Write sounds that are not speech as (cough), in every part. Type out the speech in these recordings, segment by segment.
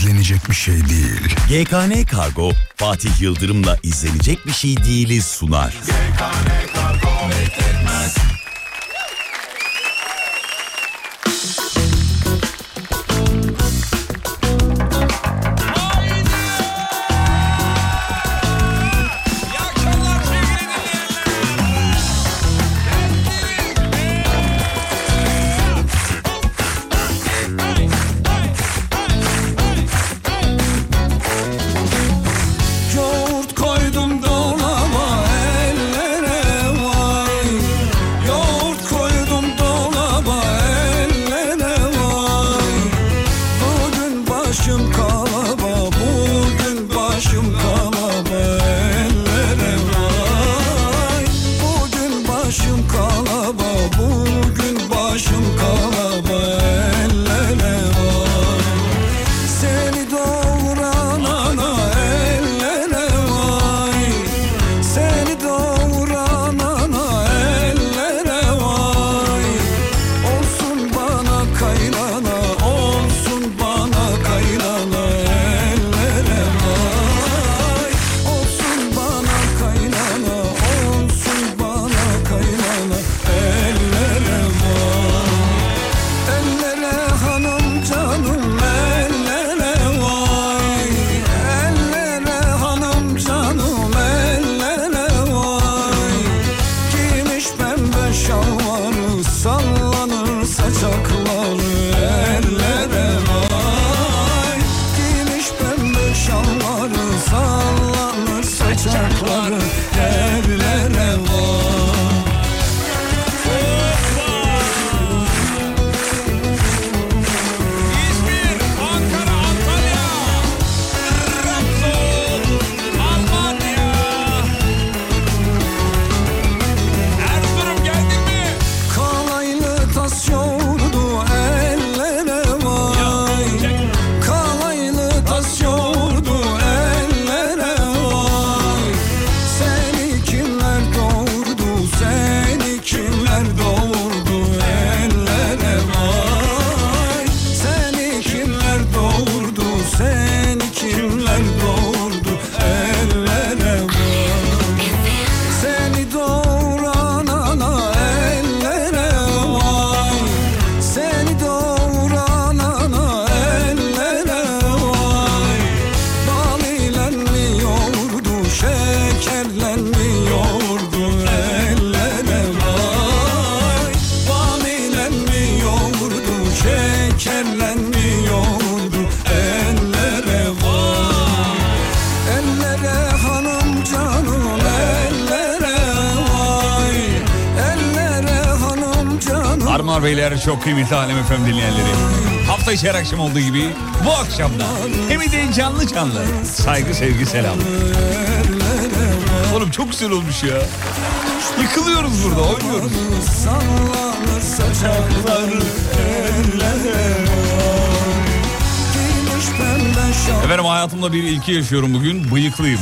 izlenecek bir şey değil. GKN Kargo Fatih Yıldırım'la izlenecek bir şey değiliz sunar. GKN çok kıymetli Alem Efem dinleyenleri. Hafta içi her akşam olduğu gibi bu akşamda hem de canlı canlı saygı sevgi selam. Oğlum çok güzel olmuş ya. Yıkılıyoruz burada oynuyoruz. Efendim hayatımda bir ilki yaşıyorum bugün. Bıyıklıyım.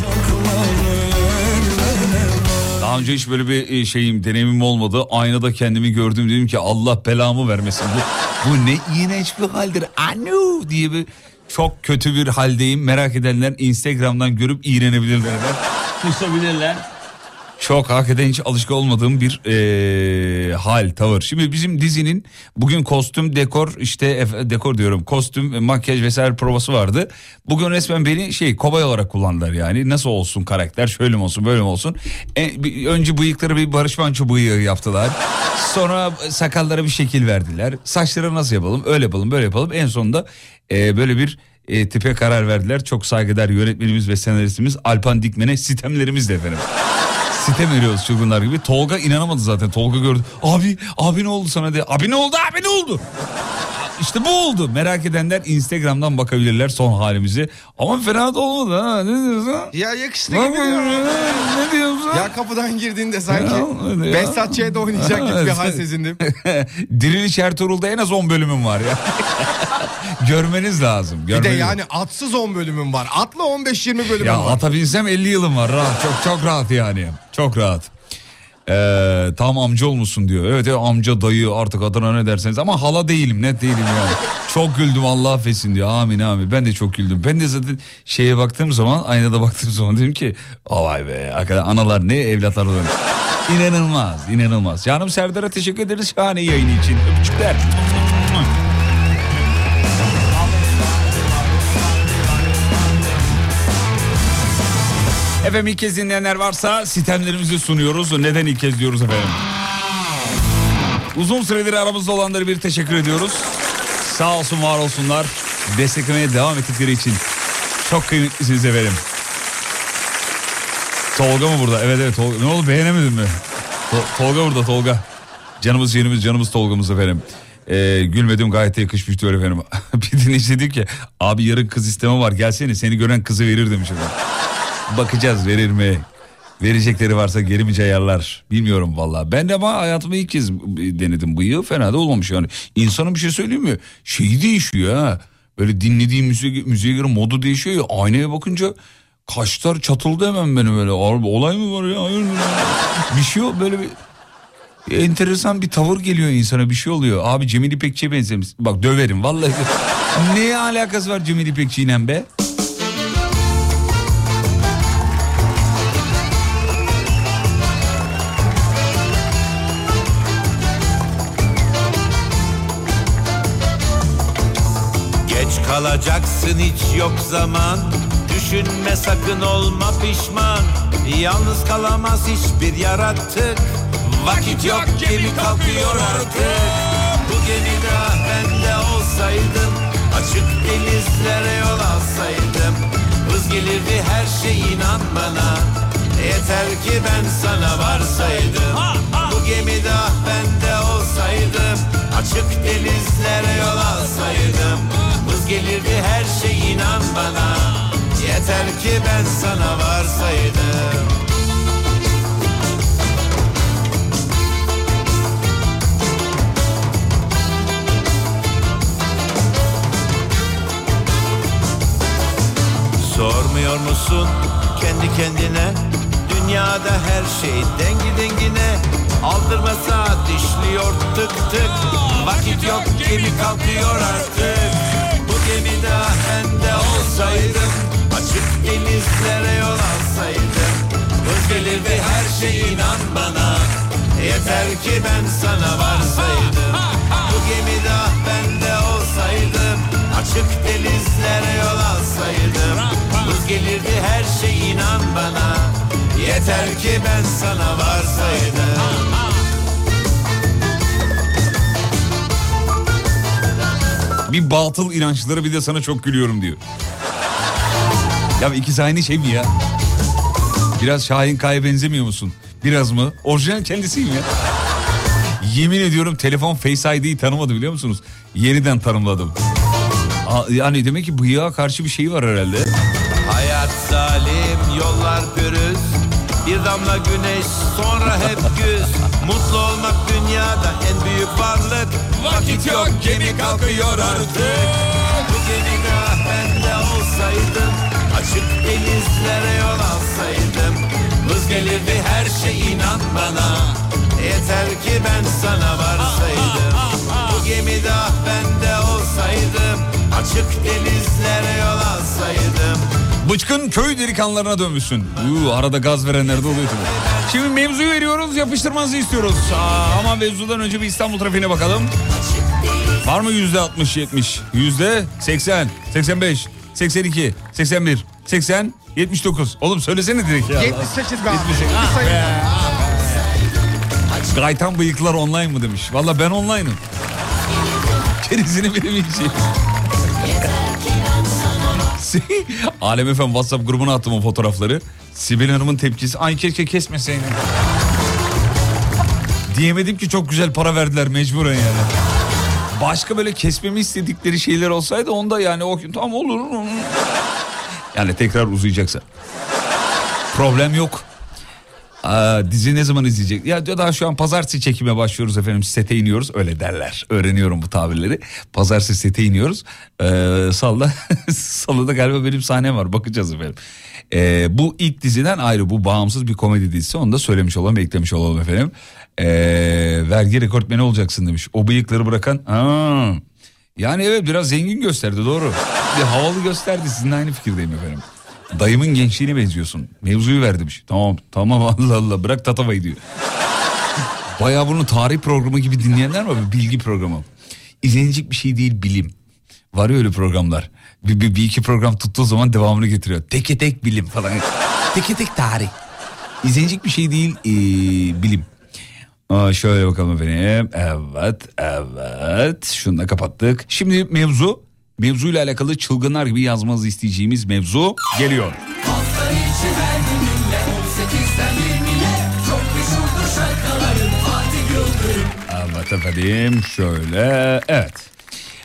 Daha önce hiç böyle bir e, şeyim deneyimim olmadı. Aynada kendimi gördüm dedim ki Allah belamı vermesin. Bu, bu ne iğrenç bir haldir. Anu diye bir çok kötü bir haldeyim. Merak edenler Instagram'dan görüp iğrenebilirler. Kusabilirler. Çok hakikaten hiç alışık olmadığım bir ee, hal, tavır. Şimdi bizim dizinin bugün kostüm, dekor işte dekor diyorum kostüm, makyaj vesaire provası vardı. Bugün resmen beni şey kobay olarak kullandılar yani. Nasıl olsun karakter şöyle mi olsun böyle mi olsun. E, bir, önce bıyıkları bir Barış Manço bıyığı yaptılar. Sonra sakallara bir şekil verdiler. Saçları nasıl yapalım öyle yapalım böyle yapalım. En sonunda e, böyle bir e, tipe karar verdiler. Çok saygıdeğer yönetmenimiz ve senaristimiz Alpan Dikmen'e sistemlerimiz de efendim sitem veriyoruz çılgınlar gibi. Tolga inanamadı zaten. Tolga gördü. Abi abi ne oldu sana diye. Abi ne oldu abi ne oldu? İşte bu oldu. Merak edenler Instagram'dan bakabilirler son halimizi. Ama fena da olmadı ha. Ne diyorsun? Ya yakıştı gibi diyor. Ne diyorsun? Ya kapıdan girdiğinde sanki Behzat de oynayacak gibi bir hal sezindim. (laughs) Diriliş Ertuğrul'da en az 10 bölümüm var ya. (laughs) Görmeniz lazım. Görmeniz. Bir de yani atsız 10 bölümüm var. Atla 15-20 bölümüm ya, var. Ya ata binsem 50 yılım var. Rahat, çok çok rahat yani. Çok rahat. Ee, tam amca olmuşsun diyor. Evet, evet amca dayı artık adına ne derseniz ama hala değilim net değilim yani. (laughs) çok güldüm Allah affetsin diyor. Amin amin ben de çok güldüm. Ben de zaten şeye baktığım zaman aynada baktığım zaman dedim ki vay be hakikaten analar ne evlatlar oluyor. İnanılmaz inanılmaz. Canım Serdar'a teşekkür ederiz şahane yayını için. Öpücükler. Efendim ilk kez dinleyenler varsa sistemlerimizi sunuyoruz. Neden ilk kez diyoruz efendim? Uzun süredir aramızda olanları bir teşekkür ediyoruz. Sağ olsun var olsunlar. Desteklemeye devam ettikleri için. Çok kıymetlisiniz efendim. Tolga mı burada? Evet evet Tolga. Ne oldu beğenemedin mi? To- Tolga burada Tolga. Canımız yerimiz canımız Tolga'mız efendim. Ee, gülmedim gayet de yakışmış diyor efendim. (laughs) bir dinleyici dedi ki abi yarın kız isteme var gelsene seni gören kızı verir demiş efendim. Bakacağız verir mi? Verecekleri varsa geri mi cayarlar? Bilmiyorum valla. Ben de ama hayatımda ilk kez denedim bıyığı. Fena da olmamış yani. İnsanın bir şey söyleyeyim mi? Şeyi değişiyor ha. Böyle dinlediğim müziğe, müziğe göre modu değişiyor ya. Aynaya bakınca kaşlar çatıldı hemen benim böyle. Abi olay mı var ya? Hayır bir şey yok böyle bir enteresan bir tavır geliyor insana bir şey oluyor. Abi Cemil İpekçi'ye benzemiş. Bak döverim vallahi. ne alakası var Cemil İpekçi'yle be? Kalacaksın hiç yok zaman. Düşünme sakın olma pişman. Yalnız kalamaz hiçbir yaratık. Vakit yok gemi kalkıyor artık. Bu gemide ah ben de olsaydım Açık denizlere yol alsaydım. Hız gelirdi her şey inan bana. Yeter ki ben sana varsaydım. Bu gemide ah ben de olsaydım Açık denizlere yol alsaydım gelirdi her şey inan bana. Yeter ki ben sana varsaydım. Sormuyor musun kendi kendine? Dünyada her şey dengi dengine. Aldırma saat işliyor tık tık. Vakit yok gemi kalkıyor artık Bu gemide ah ben de olsaydım Açık denizlere yol alsaydım Hız gelirdi her şey inan bana. Yeter ki ben sana varsaydım. Bu gemide ah ben de olsaydım Açık denizlere yol alsaydım Hız gelirdi her şey inan bana. Yeter ki ben sana varsaydım Bir batıl inançları bir de sana çok gülüyorum diyor. Ya ikisi aynı şey mi ya? Biraz Şahin Kaya benzemiyor musun? Biraz mı? Orijinal kendisiyim ya. Yemin ediyorum telefon Face ID'yi tanımadı biliyor musunuz? Yeniden tanımladım. Yani demek ki bıyığa karşı bir şey var herhalde. Hayat zalim yollar pürüz Bir damla güneş sonra hep güz Mutlu olmak dünyada en varlık. Vakit yok gemi kalkıyor artık. Bu gemide ben de olsaydım Açık denizlere yol alsaydım Hız gelirdi her şey inan bana. Yeter ki ben sana varsaydım. Bu gemide ben de olsaydım Açık denizlere yol alsaydım. Bıçkın köy delikanlılarına dönmüşsün. Uuu, arada gaz verenler de oluyor tabii. Şimdi mevzuyu veriyoruz yapıştırmanızı istiyoruz. Aa, ama mevzudan önce bir İstanbul trafiğine bakalım. Var mı yüzde 60 70? Yüzde 80, 85, 82, 81, 80, 79. Oğlum söylesene direkt ya. 78 be abi. 78. Bir Ah be, ah be. Gaytan bıyıklar online mı demiş. Valla ben online'ım. Kerizini bilemeyeceğim. (laughs) Alem Efem WhatsApp grubuna attım o fotoğrafları. Sibel Hanım'ın tepkisi. Ay keşke kesmeseydin. Diyemedim ki çok güzel para verdiler mecburen yani. Başka böyle kesmemi istedikleri şeyler olsaydı onda yani o tamam olur. (laughs) Yani tekrar uzayacaksa. Problem yok. Dizi ne zaman izleyecek? Ya diyor daha şu an pazartesi çekime başlıyoruz efendim sete iniyoruz öyle derler. Öğreniyorum bu tabirleri. Pazartesi sete iniyoruz. Ee, Salıda, (laughs) Salıda galiba benim sahnem var bakacağız efendim. Ee, bu ilk diziden ayrı bu bağımsız bir komedi dizisi onu da söylemiş olalım eklemiş olalım efendim. Ee, vergi rekortmeni olacaksın demiş. O bıyıkları bırakan... Aa, yani evet biraz zengin gösterdi doğru. Bir havalı gösterdi sizinle aynı fikirdeyim efendim. Dayımın gençliğine benziyorsun. Mevzuyu ver demiş. Tamam tamam (laughs) Allah Allah bırak tatavayı diyor. Bayağı bunu tarih programı gibi dinleyenler var? Bilgi programı. İzlenecek bir şey değil bilim. Var ya öyle programlar. Bir, bir, bir iki program tuttuğu zaman devamını getiriyor. Teke tek bilim falan. Teke tek tarih. İzlenecek bir şey değil ee, bilim. Aa, şöyle bakalım efendim. Evet, evet. Şunu da kapattık. Şimdi mevzu, mevzuyla alakalı çılgınlar gibi yazmanızı isteyeceğimiz mevzu geliyor. Hafta içi her gününle 18'den 20'ye Çok meşhurdur şarkıların Fatih Yıldırım Evet efendim şöyle evet.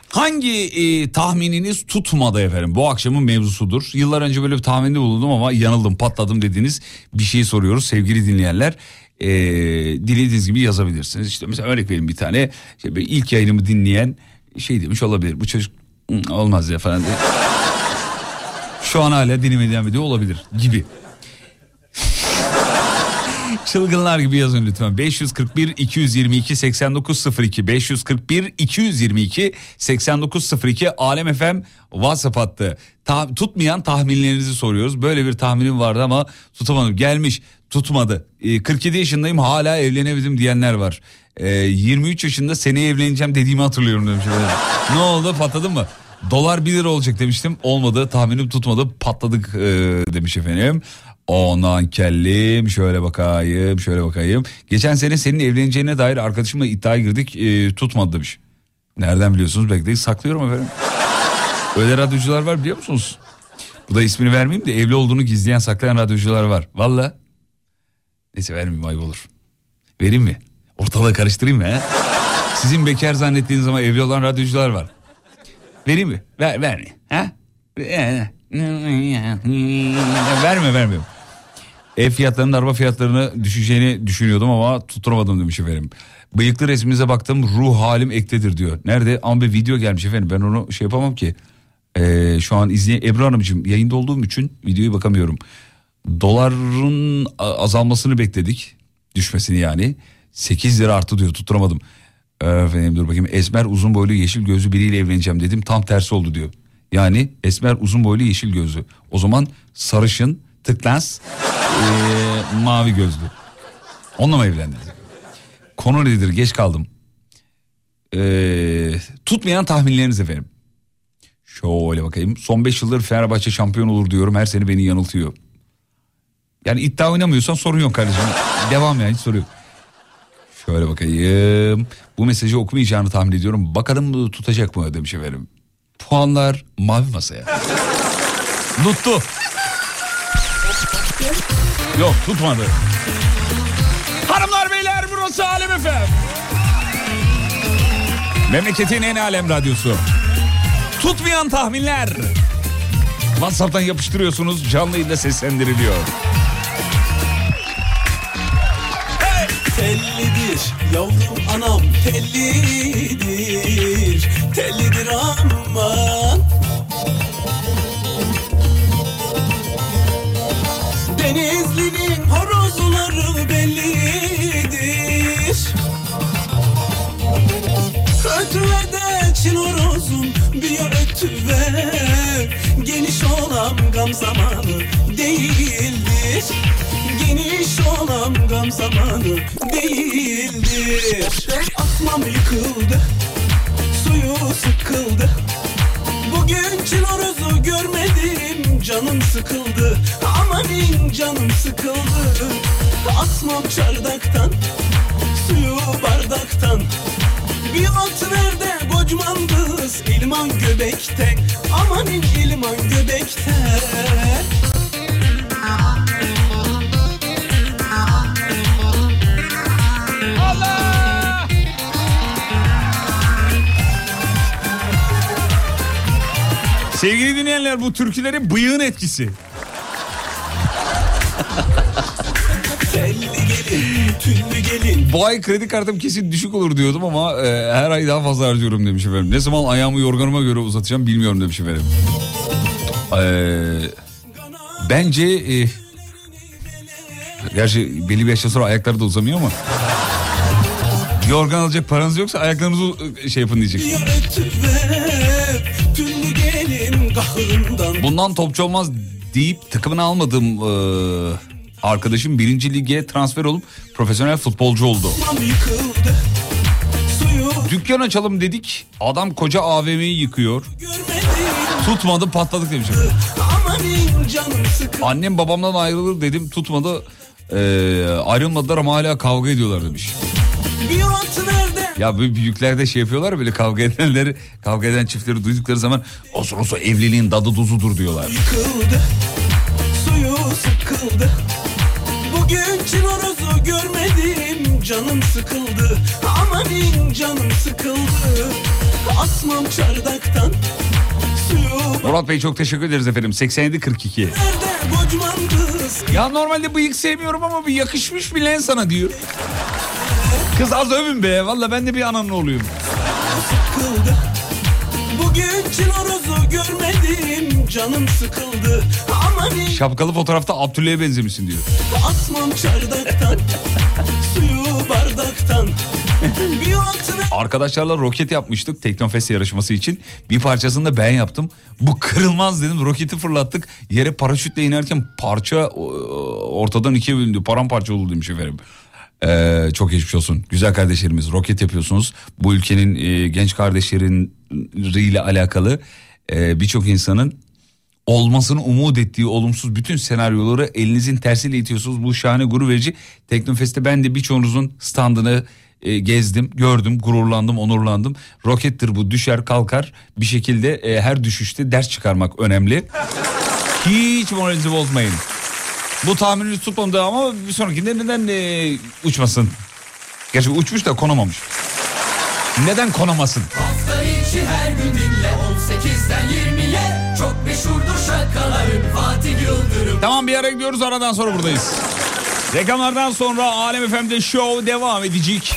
Hangi e, tahmininiz tutmadı efendim? Bu akşamın mevzusudur. Yıllar önce böyle bir tahminde bulundum ama yanıldım patladım dediğiniz bir şey soruyoruz sevgili dinleyenler. E, dilediğiniz gibi yazabilirsiniz. İşte mesela örnek vereyim bir tane. İşte ilk yayınımı dinleyen şey demiş olabilir. Bu çocuk "Hı, olmaz ya falan. diye. Şu an hala dinlemeye devam ediyor olabilir gibi. Çılgınlar gibi yazın lütfen. 541 222 8902 541 222 8902 Alem FM WhatsApp hattı. Ta- tutmayan tahminlerinizi soruyoruz. Böyle bir tahminim vardı ama tutamadım. Gelmiş tutmadı. Ee, 47 yaşındayım hala evlenemedim diyenler var. Ee, 23 yaşında seneye evleneceğim dediğimi hatırlıyorum demiş. ne oldu patladın mı? Dolar 1 lira olacak demiştim. Olmadı tahminim tutmadı patladık ee, demiş efendim. Ondan kellim şöyle bakayım şöyle bakayım. Geçen sene senin evleneceğine dair arkadaşımla iddiaya girdik ee, tutmadı demiş. Nereden biliyorsunuz bekleyin saklıyorum efendim. Öyle radyocular var biliyor musunuz? Bu da ismini vermeyeyim de evli olduğunu gizleyen saklayan radyocular var. Valla. Neyse vermeyeyim ayıp olur. Vereyim mi? Ortalığı karıştırayım mı he? Sizin bekar zannettiğiniz ama evli olan radyocular var. Vereyim mi? Ver, verme. Ha? Verme verme. Ev fiyatlarının araba fiyatlarını düşeceğini düşünüyordum ama tutturamadım demiş efendim. Bıyıklı resminize baktım ruh halim ektedir diyor. Nerede? Ama bir video gelmiş efendim ben onu şey yapamam ki. Ee, şu an izleyen Ebru Hanımcığım yayında olduğum için videoyu bakamıyorum. Doların azalmasını bekledik. Düşmesini yani. 8 lira arttı diyor tutturamadım. Efendim dur bakayım. Esmer uzun boylu yeşil gözlü biriyle evleneceğim dedim. Tam tersi oldu diyor. Yani esmer uzun boylu yeşil gözlü. O zaman sarışın tıklans ee, mavi gözlü. Onunla mı evlendiniz? Konu nedir? Geç kaldım. Ee, tutmayan tahminleriniz efendim. Şöyle bakayım. Son 5 yıldır Fenerbahçe şampiyon olur diyorum. Her sene beni yanıltıyor. Yani iddia oynamıyorsan sorun yok kardeşim. Devam yani hiç sorun yok. Şöyle bakayım. Bu mesajı okumayacağını tahmin ediyorum. Bakalım tutacak mı demiş efendim. Puanlar mavi masaya. Tuttu. Yok tutmadı. Hanımlar beyler burası Alem Efem. Memleketin en alem radyosu. Tutmayan tahminler. WhatsApp'tan yapıştırıyorsunuz canlı yayında seslendiriliyor. Yavrum anam tellidir Tellidir aman. Denizli'nin horozları bellidir. Ötüver de çil horozum bir ötüver Geniş olan gam zamanı Olan gam zamanı değildir. Asmam yıkıldı suyu sıkıldı. Bugün çil horozu görmedim canım sıkıldı. Amanin canım sıkıldı. Asmam çardaktan suyu bardaktan. Bir ot ver de kocaman kız ilman göbekte. Amanin ilman göbekte Sevgili dinleyenler bu türkülerin bıyığın etkisi. Bu ay kredi kartım kesin düşük olur diyordum ama e, her ay daha fazla harcıyorum demiş efendim. Ne zaman ayağımı yorganıma göre uzatacağım bilmiyorum demiş efendim. Ee, bence e, gerçi belli bir yaştan sonra ayakları da uzamıyor ama yorgan alacak paranız yoksa ayaklarınızı e, şey yapın diyecek. Bundan topçu olmaz deyip takımını almadığım e, arkadaşım birinci lige transfer olup profesyonel futbolcu oldu. Dükkan açalım dedik. Adam koca AVM'yi yıkıyor. Tutmadı patladık demiş. Annem babamdan ayrılır dedim tutmadı. Ee, ayrılmadılar ama hala kavga ediyorlar demiş. Ya bu büyükler de şey yapıyorlar böyle kavga edenleri kavga eden çiftleri duydukları zaman olsun olsun evliliğin dadı duzudur diyorlar. Yıkıldı, suyu sıkıldı. Bugün çinorozu görmedim, canım sıkıldı. Amanin canım sıkıldı. Asmam çardaktan, suyu Murat Bey çok teşekkür ederiz efendim. 87 42. nerede kocaman kız Ya normalde bıyık sevmiyorum ama bir yakışmış bile sana diyor. Kız az övün be. Valla ben de bir ananın oğluyum. sıkıldı. Bugün çinorozu görmedim, canım sıkıldı. Amanin Şapkalı fotoğrafta Abdülhamid'e benzemişsin diyor. asmam çardaktan, suyu bardaktan. Arkadaşlarla roket yapmıştık Teknofest yarışması için. Bir parçasını da ben yaptım. Bu kırılmaz dedim. Roketi fırlattık. Yere paraşütle inerken parça ortadan ikiye bölündü. Paramparça oldu demiş efendim. Ee, çok geçmiş olsun. Güzel kardeşlerimiz roket yapıyorsunuz. Bu ülkenin e, genç kardeşleriyle alakalı e, birçok insanın olmasını umut ettiği olumsuz bütün senaryoları elinizin tersiyle itiyorsunuz. Bu şahane gurur verici. Teknofest'te ben de birçoğunuzun standını e, gezdim, gördüm, gururlandım, onurlandım. Rokettir bu düşer kalkar bir şekilde e, her düşüşte ders çıkarmak önemli. Hiç moralinizi bozmayın. Bu tahmininiz tutmadı ama bir sonrakinde neden e, uçmasın? Gerçi uçmuş da konamamış. Neden konamasın? Hafta içi her gün dinle 18'den 20'ye Çok meşhurdur şakaların Fatih Yıldırım Tamam bir ara gidiyoruz aradan sonra buradayız. Reklamlardan sonra Alem FM'de show devam edecek.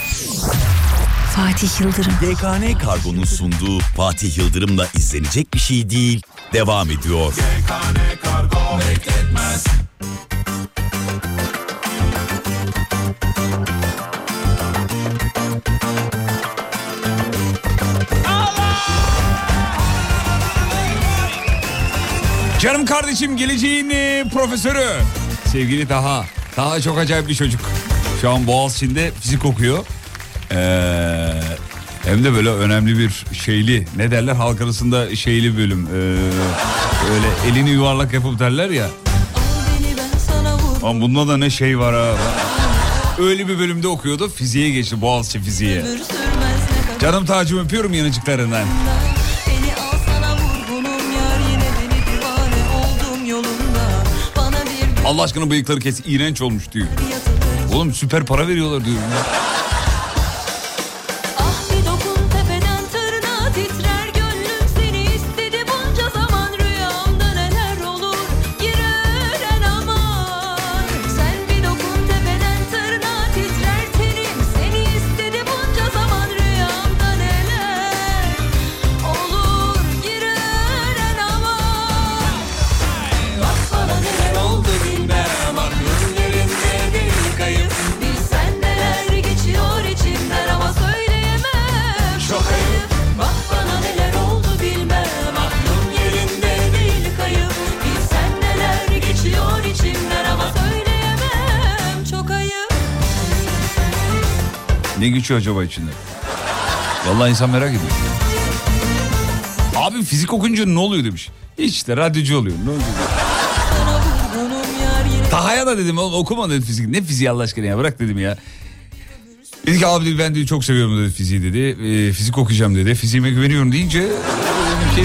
Fatih Yıldırım. DKN Kargo'nun sunduğu Fatih Yıldırım'la izlenecek bir şey değil. Devam ediyor. Canım kardeşim geleceğin e, profesörü. Sevgili Taha. Taha çok acayip bir çocuk. Şu an Boğaziçi'nde fizik okuyor. Ee, hem de böyle önemli bir şeyli ne derler halk arasında şeyli bölüm. Ee, öyle elini yuvarlak yapıp derler ya. Ama bunda da ne şey var ha. Öyle bir bölümde okuyordu fiziğe geçti Boğaziçi fiziğe. Canım tacım öpüyorum yanıcıklarından. Allah aşkına bıyıkları kes iğrenç olmuş diyor. Oğlum süper para veriyorlar diyorum ya. Geçiyor acaba içinde? Vallahi insan merak ediyor. Abi fizik okunca ne oluyor demiş. Hiç de radyocu oluyor. Ne oluyor? Taha'ya da dedim oğlum okuma dedi fizik. Ne fiziği Allah aşkına ya bırak dedim ya. Dedi ki abi dedi, ben dedi, çok seviyorum dedi fiziği dedi. E, fizik okuyacağım dedi. Fiziğime güveniyorum deyince dedim ki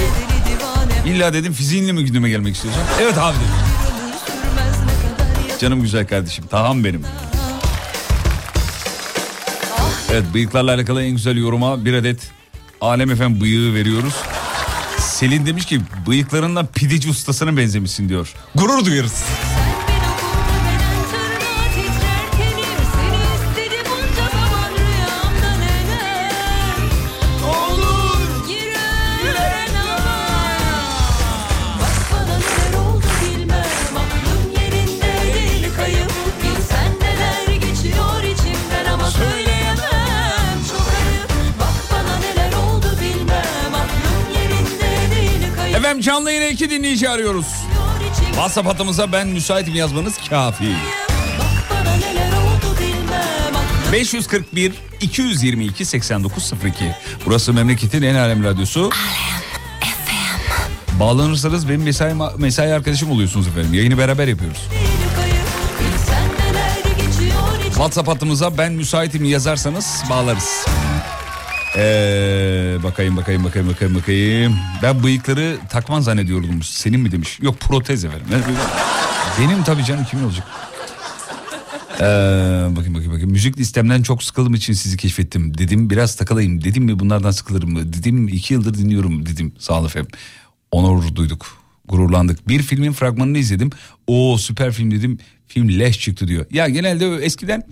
illa dedim fiziğinle mi gündeme gelmek istiyorsun? Evet abi dedim. Canım güzel kardeşim. Taham benim. Evet bıyıklarla alakalı en güzel yoruma bir adet Alem Efem bıyığı veriyoruz. Selin demiş ki bıyıklarından pideci ustasına benzemişsin diyor. Gurur duyarız. İki dinleyici arıyoruz. WhatsApp hattımıza ben müsaitim yazmanız kafi. Bak bana neler oldu bilmem aklım 541 222 8902. Burası memleketin en alem radyosu. Bağlanırsanız benim mesai, mesai arkadaşım oluyorsunuz efendim. Yayını beraber yapıyoruz. WhatsApp hattımıza ben müsaitim yazarsanız bağlarız. Ee, bakayım bakayım bakayım bakayım bakayım. Ben bıyıkları takman zannediyordum. Senin mi demiş? Yok protez efendim. Benim tabii canım kimin olacak? Ee, bakayım bakayım bakayım. Müzik listemden çok sıkıldığım için sizi keşfettim. Dedim biraz takılayım. Dedim mi bunlardan sıkılırım mı? Dedim iki yıldır dinliyorum dedim. Sağ olun efendim. Onur duyduk. Gururlandık. Bir filmin fragmanını izledim. O süper film dedim. Film leş çıktı diyor. Ya genelde eskiden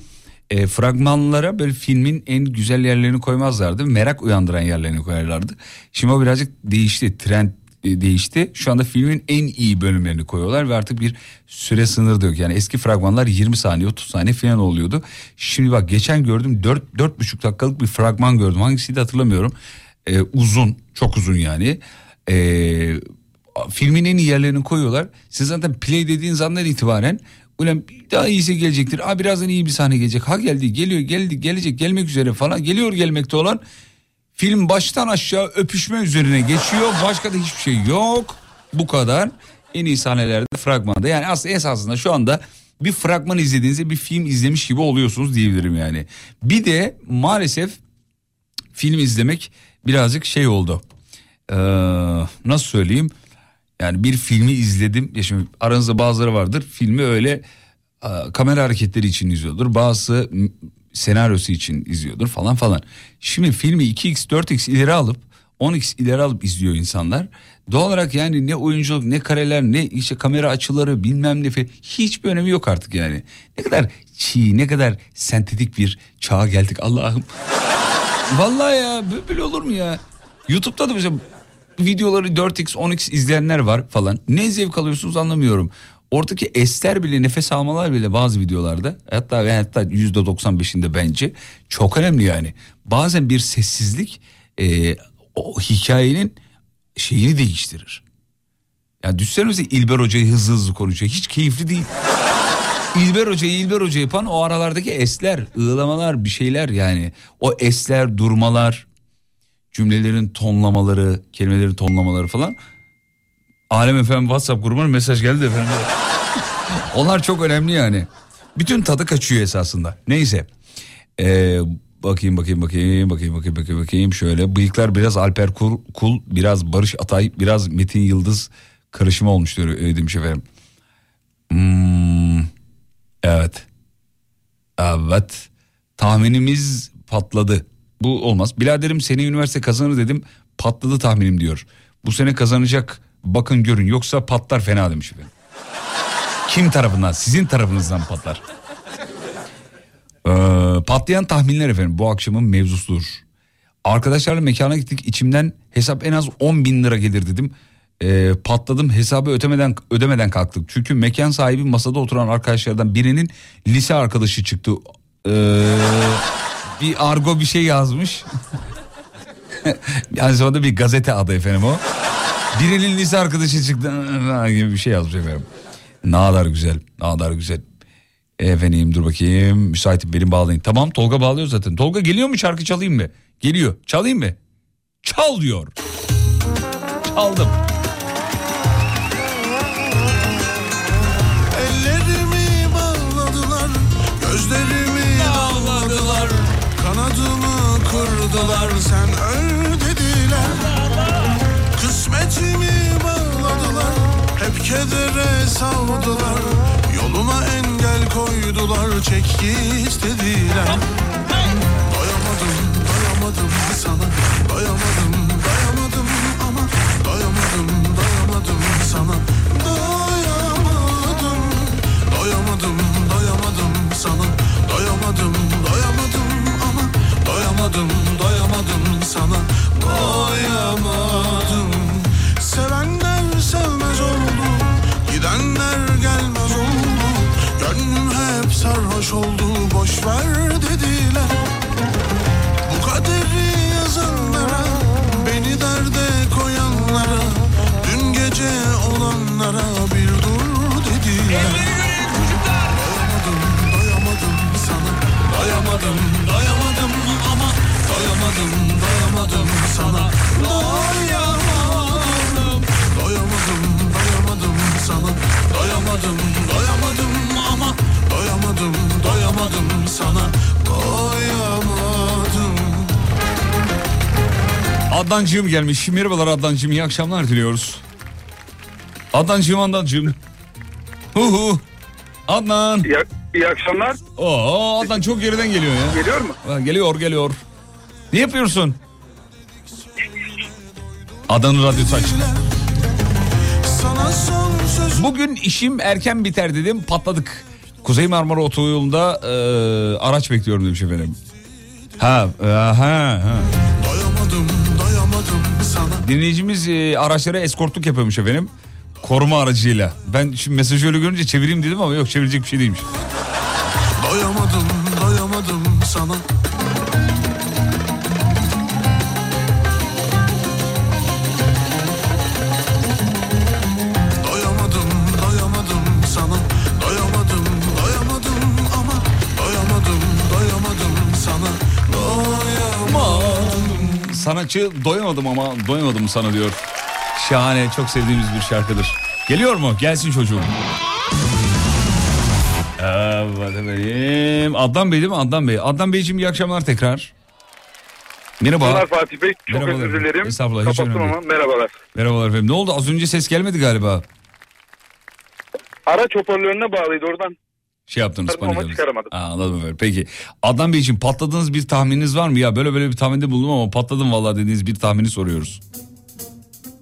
e, fragmanlara böyle filmin en güzel yerlerini koymazlardı. Merak uyandıran yerlerini koyarlardı. Şimdi o birazcık değişti. Trend e, değişti. Şu anda filmin en iyi bölümlerini koyuyorlar ve artık bir süre sınırı yok. Yani eski fragmanlar 20 saniye 30 saniye falan oluyordu. Şimdi bak geçen gördüm 4 4,5 dakikalık bir fragman gördüm. Hangisiydi hatırlamıyorum. E, uzun, çok uzun yani. E, filmin en iyi yerlerini koyuyorlar. Siz zaten play dediğiniz andan itibaren ulan daha iyisi gelecektir. Aa birazdan iyi bir sahne gelecek. Ha geldi, geliyor, geldi, gelecek, gelmek üzere falan. Geliyor gelmekte olan film baştan aşağı öpüşme üzerine geçiyor. Başka da hiçbir şey yok. Bu kadar. En iyi sahnelerde fragmanda. Yani aslında esasında şu anda bir fragman izlediğinizde bir film izlemiş gibi oluyorsunuz diyebilirim yani. Bir de maalesef film izlemek birazcık şey oldu. Ee, nasıl söyleyeyim? Yani bir filmi izledim. Ya şimdi aranızda bazıları vardır. Filmi öyle e, kamera hareketleri için izliyordur. Bazısı senaryosu için izliyordur falan falan. Şimdi filmi 2x 4x ileri alıp 10x ileri alıp izliyor insanlar. Doğal olarak yani ne oyunculuk ne kareler ne işte kamera açıları bilmem ne falan hiçbir önemi yok artık yani. Ne kadar çiğ ne kadar sentetik bir çağa geldik Allah'ım. (laughs) Vallahi ya böyle olur mu ya? YouTube'da da mesela videoları 4x 10x izleyenler var falan. Ne zevk alıyorsunuz anlamıyorum. Oradaki esler bile nefes almalar bile bazı videolarda hatta ve hatta %95'inde bence çok önemli yani. Bazen bir sessizlik e, o hikayenin şeyini değiştirir. Ya düşünsenize İlber Hoca'yı hızlı hızlı konuşuyor. Hiç keyifli değil. (laughs) İlber Hoca'yı İlber Hoca yapan o aralardaki esler, ığlamalar bir şeyler yani. O esler, durmalar, cümlelerin tonlamaları, kelimelerin tonlamaları falan. Alem efendim WhatsApp grubuna mesaj geldi efendim. (laughs) Onlar çok önemli yani. Bütün tadı kaçıyor esasında. Neyse. Ee, bakayım bakayım bakayım bakayım bakayım bakayım bakayım şöyle. Bıyıklar biraz Alper Kul, Kul biraz Barış Atay, biraz Metin Yıldız karışımı olmuş diyor öyle demiş efendim. Hmm, evet. Evet. Tahminimiz patladı. Bu olmaz. Biladerim seni üniversite kazanır dedim. Patladı tahminim diyor. Bu sene kazanacak. Bakın görün yoksa patlar fena demiş efendim. Kim tarafından? Sizin tarafınızdan patlar. Ee, patlayan tahminler efendim bu akşamın mevzusudur. Arkadaşlarla mekana gittik içimden hesap en az 10 bin lira gelir dedim. Ee, patladım hesabı ödemeden ödemeden kalktık. Çünkü mekan sahibi masada oturan arkadaşlardan birinin lise arkadaşı çıktı. Ee, bir argo bir şey yazmış. yani zamanda bir gazete adı efendim o. Birinin lise arkadaşı çıktı gibi bir şey yazmış efendim. Ne kadar güzel, ne kadar güzel. Efendim dur bakayım müsaitim benim bağlayın. Tamam Tolga bağlıyor zaten. Tolga geliyor mu şarkı çalayım mı? Geliyor. Çalayım mı? Çal diyor. Çaldım. Ellerimi bağladılar, gözlerimi kırdılar, sen? Öl dediler. Kısmetimi bağladılar, hep kedere savdular, yoluma engel koydular, çek git dediler. Doyamadım, doyamadım sana, doyamadım, doyamadım ama. Doyamadım, doyamadım sana, doyamadım. Doyamadım, doyamadım sana. Doyamadım, doyamadım ama Doyamadım, doyamadım sana. Doyamadım. Sevenler sevmez oldu Gidenler gelmez oldu. Gönlüm hep sarhoş oldu Boş ver dediler. Bu kaderi yazanlara Beni derde koyanlara Dün gece insanlara bir dur dediler. Doyamadım, doyamadım sana. Doyamadım, doyamadım. ama Doyamadım, doyamadım sana Doyamadım Doyamadım, doyamadım sana Doyamadım, doyamadım ama Doyamadım, doyamadım sana Doyamadım Adnancığım gelmiş. Merhabalar Adnancığım iyi akşamlar diliyoruz. Adnancığım Adnancığım. Hu hu. Adnan. İyi, iyi akşamlar. Oo Adnan çok geriden geliyor ya. Geliyor mu? Ha, geliyor geliyor. Ne yapıyorsun? Sana son söz Bugün işim erken biter dedim patladık. Kuzey Marmara Otoyolu'nda e, araç bekliyorum demiş efendim. Ha, e, ha, ha. Doyamadım, doyamadım sana Dinleyicimiz e, araçlara eskortluk yapıyormuş efendim. Koruma aracıyla. Ben şimdi mesajı öyle görünce çevireyim dedim ama yok çevirecek bir şey değilmiş. Doyamadım, doyamadım sana Sanatçı doyamadım ama doyamadım sana diyor. Şahane çok sevdiğimiz bir şarkıdır. Geliyor mu? Gelsin çocuğum. Evet efendim. Adnan Bey değil mi? Adnan Bey. Adnan Beyciğim iyi akşamlar tekrar. Merhaba. Merhabalar Fatih Bey. Çok Merhabalar. özür dilerim. Estağfurullah, Kapattım ama merhabalar. Merhabalar efendim. Ne oldu? Az önce ses gelmedi galiba. Araç hoparlörüne bağlıydı oradan. Şey yaptınız ama panik yaptınız. çıkaramadım. Aa, anladım efendim. Peki. Adnan Beyciğim patladığınız bir tahmininiz var mı? Ya böyle böyle bir tahminde bulundum ama patladım vallahi dediğiniz bir tahmini soruyoruz.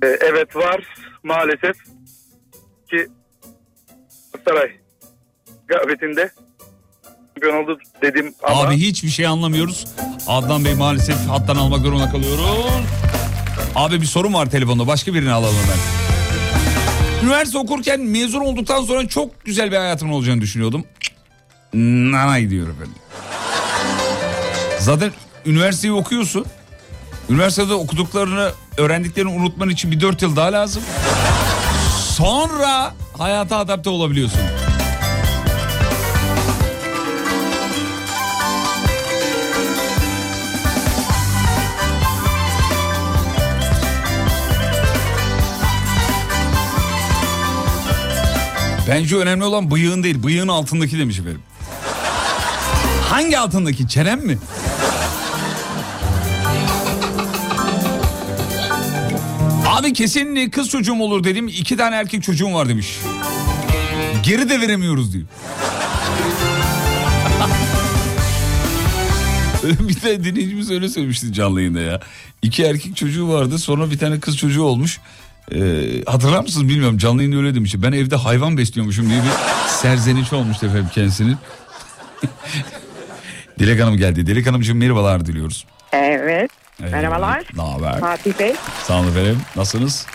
Ee, evet var maalesef ki Saray gabetinde şampiyon oldu dedim ama Abi hiçbir şey anlamıyoruz. Adnan Bey maalesef hattan almak zorunda kalıyoruz. Abi bir sorun var telefonda. Başka birini alalım ben. Üniversite okurken mezun olduktan sonra çok güzel bir hayatımın olacağını düşünüyordum. Nana gidiyor efendim. Zaten üniversiteyi okuyorsun. Üniversitede okuduklarını, öğrendiklerini unutman için bir dört yıl daha lazım. Sonra hayata adapte olabiliyorsun. Bence önemli olan bıyığın değil, bıyığın altındaki demiş efendim. Hangi altındaki? Çenem mi? Abi kesin kız çocuğum olur dedim. iki tane erkek çocuğum var demiş. Geri de veremiyoruz diyor. (laughs) bir de dinleyicimiz öyle söylemişti canlı yayında ya. İki erkek çocuğu vardı sonra bir tane kız çocuğu olmuş. Ee, hatırlar mısınız bilmiyorum canlı yayında öyle demiş. Ben evde hayvan besliyormuşum diye bir serzeniş olmuştu efendim kendisinin. (laughs) Dilek Hanım geldi. Dilek Hanımcığım merhabalar diliyoruz. Evet. Evet, Merhabalar. Ne haber? Fatih Bey. Sağ olun efendim. Nasılsınız?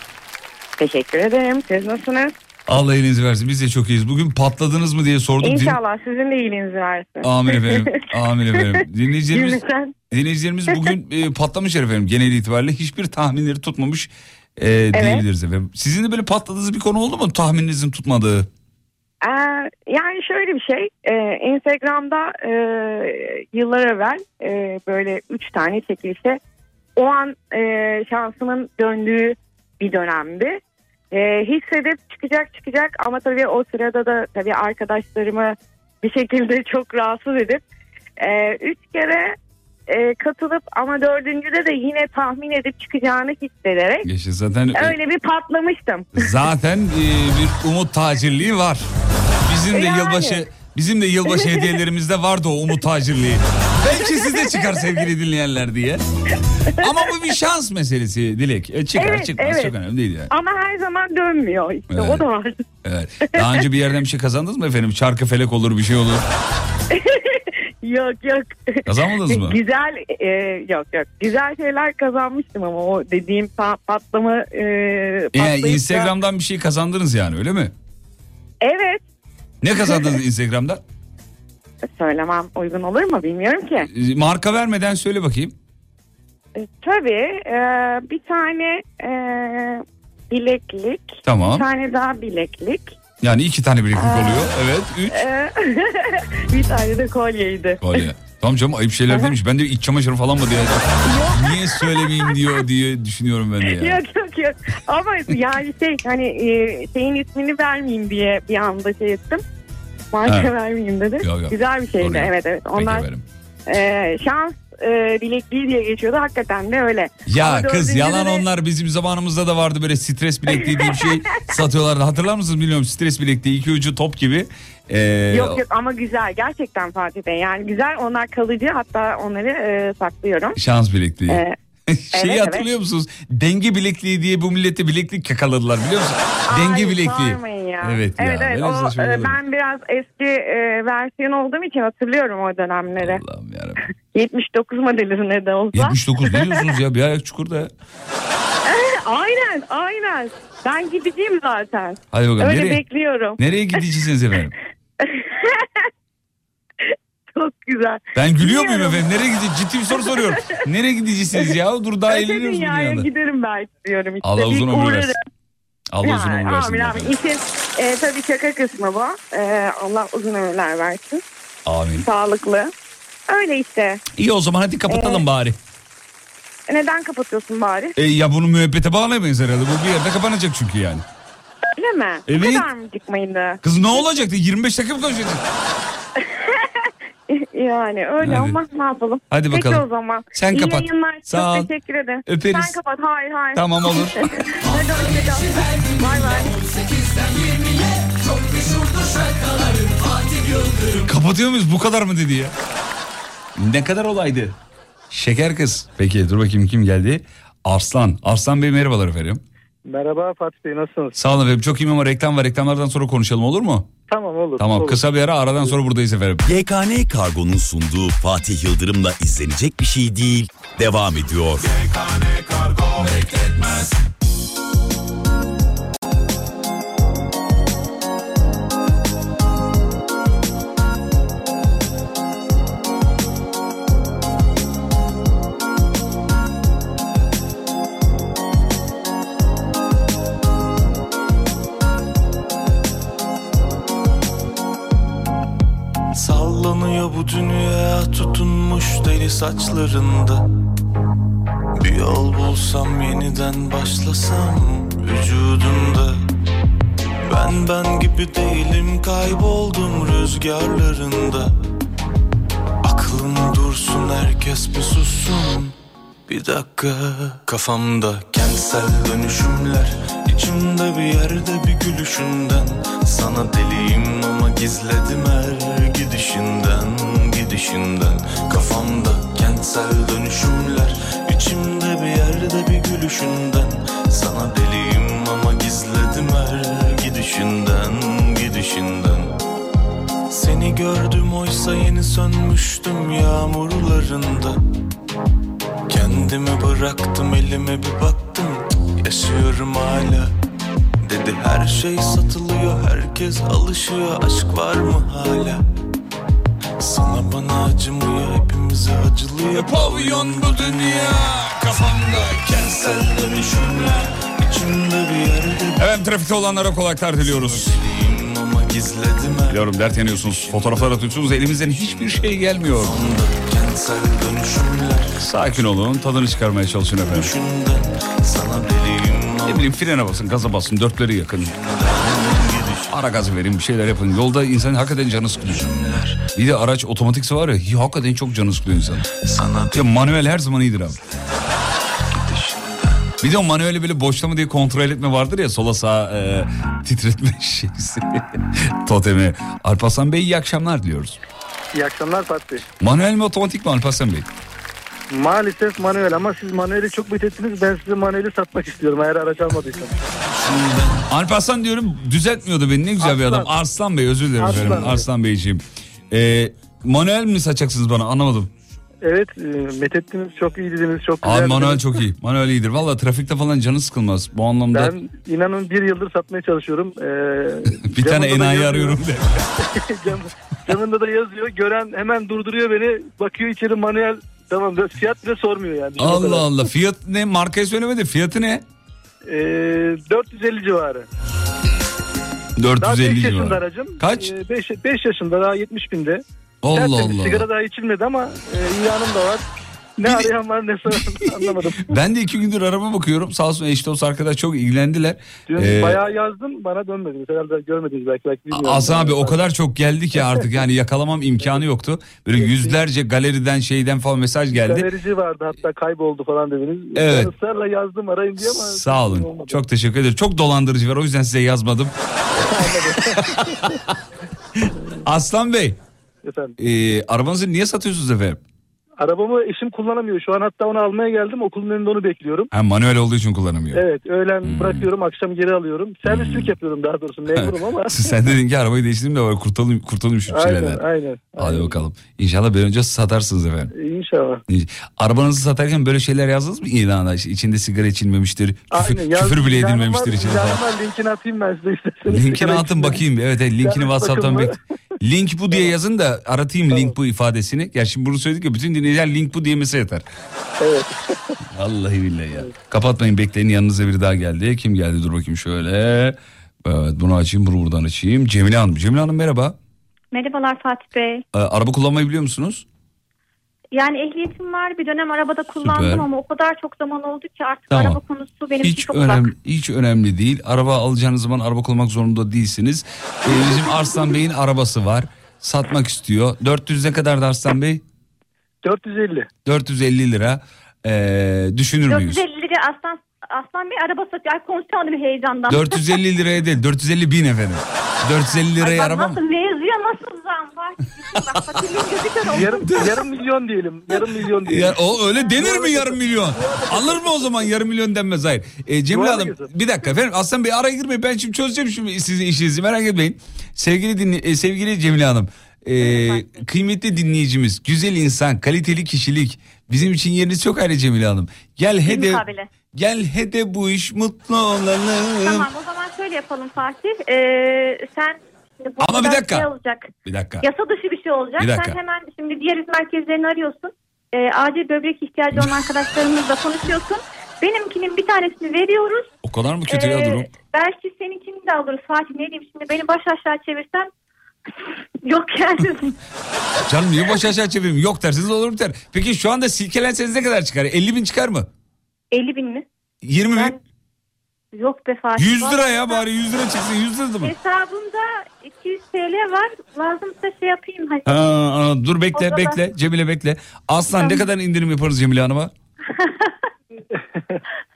Teşekkür ederim. Siz nasılsınız? Allah iyiliğinizi versin. Biz de çok iyiyiz. Bugün patladınız mı diye sorduk. Din- İnşallah sizin de iyiliğinizi versin. Amin efendim. (laughs) Amin efendim. Dinleyicilerimiz, dinleyicilerimiz bugün (laughs) e, patlamış efendim genel itibariyle. Hiçbir tahminleri tutmamış e, diyebiliriz efendim. Sizin de böyle patladığınız bir konu oldu mu tahmininizin tutmadığı? Ee, yani şöyle bir şey. Ee, Instagram'da e, yıllar evvel e, böyle üç tane çekilişe o an e, şansımın döndüğü bir dönemdi. E, hissedip çıkacak çıkacak ama tabii o sırada da tabii arkadaşlarımı bir şekilde (laughs) çok rahatsız edip e, üç kere e, katılıp ama dördüncüde de yine tahmin edip çıkacağını hissederek Geçti zaten e, öyle bir patlamıştım. zaten e, bir umut tacirliği var. Bizim de Yani. yılbaşı bizim de yılbaşı hediyelerimizde vardı o umut tacirliği. Belki size çıkar sevgili dinleyenler diye. Ama bu bir şans meselesi Dilek. E, çıkar Evet, çıkmaz evet. çok önemli değil yani. Ama her zaman dönmüyor işte o Evet. da var. Evet. Daha önce bir yerden bir şey kazandınız mı efendim? Çarkı felek olur bir şey olur. (laughs) yok yok. Kazanmadınız mı? (laughs) Güzel e, yok yok. Güzel şeyler kazanmıştım ama o dediğim pa- patlama e, Yani patlayıp da- Instagram'dan bir şey kazandınız yani öyle mi? Evet. Ne kazandınız (laughs) Instagram'dan? Söylemem uygun olur mu bilmiyorum ki. E, Marka vermeden söyle bakayım. E, tabii e, bir tane e, bileklik. Tamam. Bir tane daha bileklik. Yani iki tane bileklik oluyor. Evet. Üç. Ee, (laughs) bir tane de kolyeydi. Kolye. Tamam canım ayıp şeyler demiş. Ben de iç çamaşırı falan mı diye. Niye söylemeyeyim diyor diye düşünüyorum ben de ya. Yok yok yok. Ama yani şey hani e, şeyin ismini vermeyeyim diye bir anda şey ettim. Marka vermeyeyim dedi. Yok, yok. Güzel bir şeydi. Yok. Evet evet. Onlar e, şans e, bilekliği diye geçiyordu. Hakikaten de öyle. Ya Ama kız yalan de- onlar bizim zamanımızda da vardı böyle stres bilekliği diye bir şey (laughs) satıyorlardı. Hatırlar mısınız bilmiyorum stres bilekliği iki ucu top gibi. Ee, Yok yok ama güzel. Gerçekten Fatih Bey. Yani güzel. Onlar kalıcı. Hatta onları e, saklıyorum. Şans bilekliği. Ee, (laughs) Şeyi evet, hatırlıyor musunuz? Denge bilekliği diye bu millete bileklik kakaladılar biliyor musun? Denge Ay, bilekliği. sormayın ya. Evet ya. Evet evet. böyle O, e, ben biraz eski e, versiyon olduğum için hatırlıyorum o dönemleri. Allah'ım yarabbim. (laughs) 79 modeli ne de olsa. 79 ne diyorsunuz ya bir ayak çukurda (laughs) aynen aynen. Ben gideceğim zaten. Hadi bakalım Öyle nereye? bekliyorum. Nereye gideceksiniz efendim? (laughs) Çok güzel. Ben gülüyor muyum efendim? Nereye gideceksiniz? Ciddi bir soru soruyorum. Nereye gideceksiniz ya? Dur daha Öte eğleniyoruz dünyaya dünyada. giderim belki diyorum. İşte. Allah uzun ömür versin. Allah uzun ömür versin. Amin amin. İşin e, tabii şaka kısmı bu. E, Allah uzun ömürler versin. Amin. Sağlıklı. Öyle işte. İyi o zaman hadi kapatalım Ee, bari. Neden kapatıyorsun bari? E, ya bunu müebbete bağlayamayız herhalde. Bu bir yerde kapanacak çünkü yani. Öyle mi? Evet. Bu kadar mı çıkmayındı? Kız ne olacaktı? 25 dakika mı konuşacaktı? Yani öyle Hadi. ama ne yapalım? Hadi Peki bakalım. o zaman. Sen İyi kapat. yayınlar. Sağ ol. Çok teşekkür ederim. Öperiz. Sen kapat. Hayır hayır. Tamam, olur. (laughs) Hadi hoşçakal. Bay bay. 18'den 20'ye çok meşhurdur şarkılarım Fatih Yıldırım Kapatıyor muyuz? Bu kadar mı dedi ya? Ne kadar olaydı? Şeker kız. Peki dur bakayım kim geldi? Arslan. Arslan Bey merhabalar efendim. Merhaba Fatih Bey nasılsınız? Sağ olun efendim. Çok iyiyim ama reklam var. Reklamlardan sonra konuşalım olur mu? Tamam olur. Tamam olur. kısa bir ara aradan sonra buradayız efendim. YKN Kargo'nun sunduğu Fatih Yıldırım'la izlenecek bir şey değil. Devam ediyor. Sallanıyor bu dünya tutunmuş deli saçlarında. Bir yol bulsam yeniden başlasam vücudunda Ben ben gibi değilim kayboldum rüzgarlarında. Aklım dursun herkes bir sussun. Bir dakika kafamda kentsel dönüşümler içimde bir yerde bir gülüşünden. Sana deliyim ama gizledim her gidişinden Gidişinden. Kafamda kentsel dönüşümler içimde bir yerde bir gülüşünden. Sana deliyim ama gizledim her gidişinden Gidişinden. Seni gördüm oysa yeni sönmüştüm yağmurlarında. Kendimi bıraktım elime bir baktım Yaşıyorum hala Dedi her şey satılıyor Herkes alışıyor Aşk var mı hala Sana bana acımıyor Hepimize acılıyor Pavyon bu dünya Kafamda kentsel dönüşümler İçimde bir yerde Evet trafikte olanlara kolaylıklar diliyoruz. Biliyorum dert yanıyorsunuz. Fotoğraflar atıyorsunuz. Elimizden hiçbir şey gelmiyor. Sakin olun. Tadını çıkarmaya çalışın efendim. Sana deliyim Ne bileyim frene basın, gaza basın, dörtleri yakın. Ara gazı verin, bir şeyler yapın. Yolda insanın hakikaten canı sıkılıyor. Bir de araç otomatikse var ya, hi- hakikaten çok canı sıkılıyor insan. Sana Ya manuel her zaman iyidir abi. Bir de o manueli böyle boşta mı diye kontrol etme vardır ya sola sağa e, titretme (laughs) şeysi. Totemi. Alparslan Bey iyi akşamlar diliyoruz. İyi akşamlar Fatih. Manuel mi otomatik mi Alparslan Bey? Maalesef manuel ama siz manueli çok methettiniz. Ben size manueli satmak istiyorum eğer araç almadıysanız. Alparslan diyorum düzeltmiyordu beni ne güzel bir adam. Arslan Bey özür dilerim. Bey. Arslan Beyciğim. Ee, manuel mi satacaksınız bana anlamadım. Evet e, methettiniz çok iyi dediniz çok güzel. Abi manuel çok iyi. Manuel iyidir. Valla trafikte falan canı sıkılmaz. Bu anlamda Ben inanın bir yıldır satmaya çalışıyorum. Ee, (laughs) bir tane enayi arıyorum de. (laughs) Cam, camında da yazıyor. Gören hemen durduruyor beni. Bakıyor içeri manuel. Tamam fiyat bile sormuyor yani. Allah. Allah. Fiyat ne? Markayı söylemedi. Fiyatı ne? Ee, 450 civarı. Daha 450 5 yaşında civarı. aracım. Kaç? 5, 5 yaşında daha 70 binde. Allah Tertemiz, Allah. Sigara daha içilmedi ama e, ilanım da var. Ne arayan var ne soran (laughs) anlamadım. Ben de iki gündür araba bakıyorum. Sağ olsun eş dost arkadaş çok ilgilendiler. Dün Ee, bayağı yazdım bana dönmediniz. Herhalde görmediniz belki. belki. Hasan abi o kadar çok geldi ki artık yani yakalamam imkanı yoktu. Böyle yüzlerce galeriden şeyden falan mesaj geldi. Galerici vardı hatta kayboldu falan dediniz. Evet. Ben ısrarla yazdım arayın diye ama. Sağ olun. olmadı. Çok teşekkür ederim. Çok dolandırıcı var o yüzden size yazmadım. (laughs) Aslan Bey, Efendim. e, arabanızı niye satıyorsunuz efendim? Arabamı eşim kullanamıyor. Şu an hatta onu almaya geldim. Okulun önünde onu bekliyorum. Ha, manuel olduğu için kullanamıyor. Evet öğlen Hmm. bırakıyorum akşam geri alıyorum. Servislik yapıyorum daha doğrusu memurum ama. (laughs) Sen dedin ki arabayı değiştireyim de var kurtulayım, kurtulayım şu aynen, şeylerden. aynen Hadi bakalım. İnşallah bir önce satarsınız efendim. İnşallah. Arabanızı satarken böyle şeyler yazdınız mı ilana? İçinde sigara içilmemiştir, küfür, Aynen, yazdım. küfür bile edilmemiştir var, içinde var, linkini atayım ben size isterseniz. Linkini atın bakayım. Evet, evet linkini WhatsApp'tan bek. Link bu diye yazın da aratayım link bu ifadesini. Gerçi şimdi bunu söyledik ya bütün dinleyiciler link bu diye mesaj atar. Evet. (laughs) Vallahi billahi ya. Kapatmayın bekleyin yanınıza biri daha geldi. Kim geldi dur bakayım şöyle. Evet bunu açayım bunu buradan açayım. Cemile Hanım. Cemile Hanım merhaba. Merhabalar Fatih Bey. Ee, araba kullanmayı biliyor musunuz? Yani ehliyetim var bir dönem arabada kullandım Süper. ama o kadar çok zaman oldu ki artık Tamam. araba konusu benim için Hiç çok önemli, uzak. hiç önemli değil. Araba alacağınız zaman araba kullanmak zorunda değilsiniz. Ee, bizim Arslan Bey'in arabası var. Satmak istiyor. 400 ne kadar da Arslan Bey? 450. 450 lira. Ee, düşünür müyüz? 450 lira Aslan, Aslan Bey araba satıyor. Ay konuşamadım heyecandan. 450 liraya değil 450 bin efendim. 450 liraya Ay, araba Nasıl mı? mevzuya nasıl zam var? Yarım, yarım milyon diyelim. Yarım milyon diyelim. Ya, o öyle denir mi yarım milyon? Alır mı o zaman yarım milyon denmez hayır. Cemile Doğru Hanım bir dakika efendim Aslan Bey araya girmeyin ben şimdi çözeceğim şimdi sizin işinizi merak etmeyin. Sevgili dinle, e, sevgili Cemile Hanım e, kıymetli dinleyicimiz güzel insan kaliteli kişilik bizim için yeriniz çok ayrı Cemile Hanım. Gel hede gel hede bu iş mutlu olalım. Tamam o zaman şöyle yapalım Fatih. Ee, sen Ama bir kadar dakika. Şey olacak. Bir dakika. Yasa dışı bir şey olacak. Bir dakika. Sen hemen şimdi diyaliz merkezlerini arıyorsun. Ee, acil böbrek ihtiyacı olan (laughs) arkadaşlarımızla konuşuyorsun. Benimkinin bir tanesini veriyoruz. O kadar mı kötü ya Ee, durum? Belki seninkini de alırız Fatih ne diyeyim şimdi beni baş aşağı çevirsen yok yani. Canım niye boş aşağı çevireyim? Yok derseniz olur biter. Peki şu anda silkelenseniz ne kadar çıkar? 50 bin çıkar mı? 50 bin mi? 20 bin? Yok be Fatih. 100 lira ya bari 100 lira çıksın 100 lira mı? Hesabımda 200 TL var. Lazımsa şey yapayım. Hani. Ha, aa, dur bekle O zaman- bekle Cemile bekle. Aslan ne kadar indirim yaparız Cemile Hanım'a? (laughs)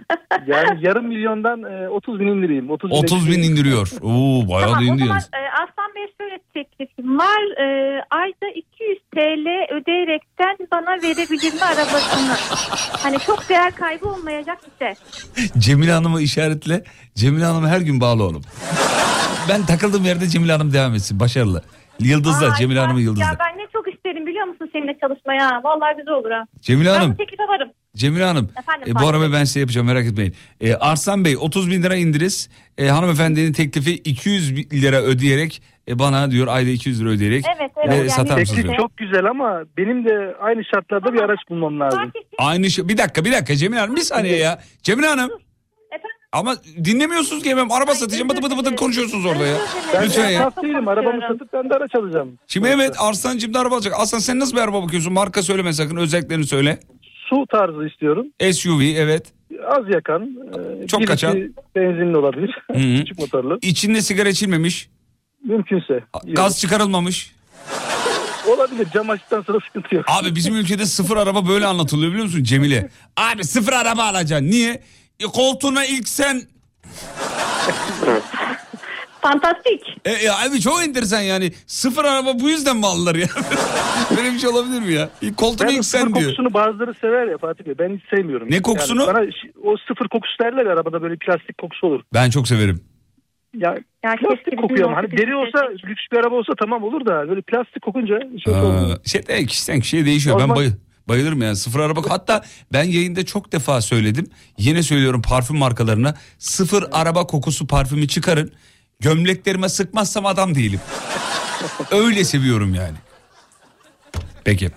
(laughs) Yani yarım milyondan e, 30 bin indireyim. 30 bin, 30 bin indiriyor. Oo bayağı Tamam da o indiriyor. zaman e, Aslan Bey şöyle teklifim var. E, ayda 200 TL ödeyerekten bana verebilir mi arabasını? hani çok değer kaybı olmayacak işte. (laughs) Cemile Hanım'ı işaretle. Cemile Hanım'a her gün bağlı olun. ben takıldığım yerde Cemile Hanım devam etsin. Başarılı. Yıldızlar Ay, Cemile Hanım'ın Ya yıldızlar. ben ne çok isterim biliyor musun seninle çalışmaya? Vallahi güzel olur ha. Cemile Ben Hanım. bu teklife varım. Cemile Hanım Efendim, e, bu arabayı ben size yapacağım merak etmeyin. E, Arslan Bey 30 bin lira indiriz. E, hanımefendinin teklifi 200 bin lira ödeyerek e, bana diyor ayda 200 lira ödeyerek Evet, ve evet, yani- satar mısınız Teklif çok güzel ama benim de aynı şartlarda bir araç bulmam lazım. Aynı şey. Bir dakika bir dakika Cemile Hanım bir saniye ya. Cemile Hanım. Ama dinlemiyorsunuz ki hemen araba satacağım bıdı bıdı bıdı konuşuyorsunuz orada ya. Ben Lütfen ya. esnaf değilim. Arabamı satıp ben de araç alacağım. Şimdi evet Arslan'cığım da araba alacak. Aslan sen nasıl bir araba bakıyorsun? Marka söyleme sakın özelliklerini söyle. Su tarzı istiyorum. SUV evet. Az yakan. e, Çok birisi kaçan. Benzinli olabilir. Hı hı. (laughs) Küçük motorlu. İçinde sigara içilmemiş. Mümkünse. Gaz çıkarılmamış. (laughs) Olabilir. Cam açtıktan sonra sıkıntı yok. Abi bizim ülkede sıfır araba böyle anlatılıyor biliyor musun Cemile? (laughs) Abi sıfır araba alacaksın. Niye? E, koltuğuna ilk sen... (laughs) Fantastik. E, ya abi çok enteresan yani. Sıfır araba bu yüzden mi alırlar ya? (laughs) böyle bir şey olabilir mi ya? İlk koltuğuna ilk sen diyor. kokusunu bazıları sever ya Fatih Bey. Ben hiç sevmiyorum. Ne kokusunu? Yani bana o sıfır kokusu derler ya arabada böyle plastik kokusu olur. Ben çok severim. Ya, Ya plastik kokuyor ama hani deri olsa lüks bir araba olsa tamam olur da böyle plastik kokunca şey olmuyor. Aa, şey de kişiden kişiye değişiyor. Ben zaman- bay- bayılırım yani sıfır araba. Hatta ben yayında çok defa söyledim. Yine söylüyorum parfüm markalarına. Sıfır araba kokusu parfümü çıkarın. Gömleklerime sıkmazsam adam değilim. Öyle seviyorum yani. Peki.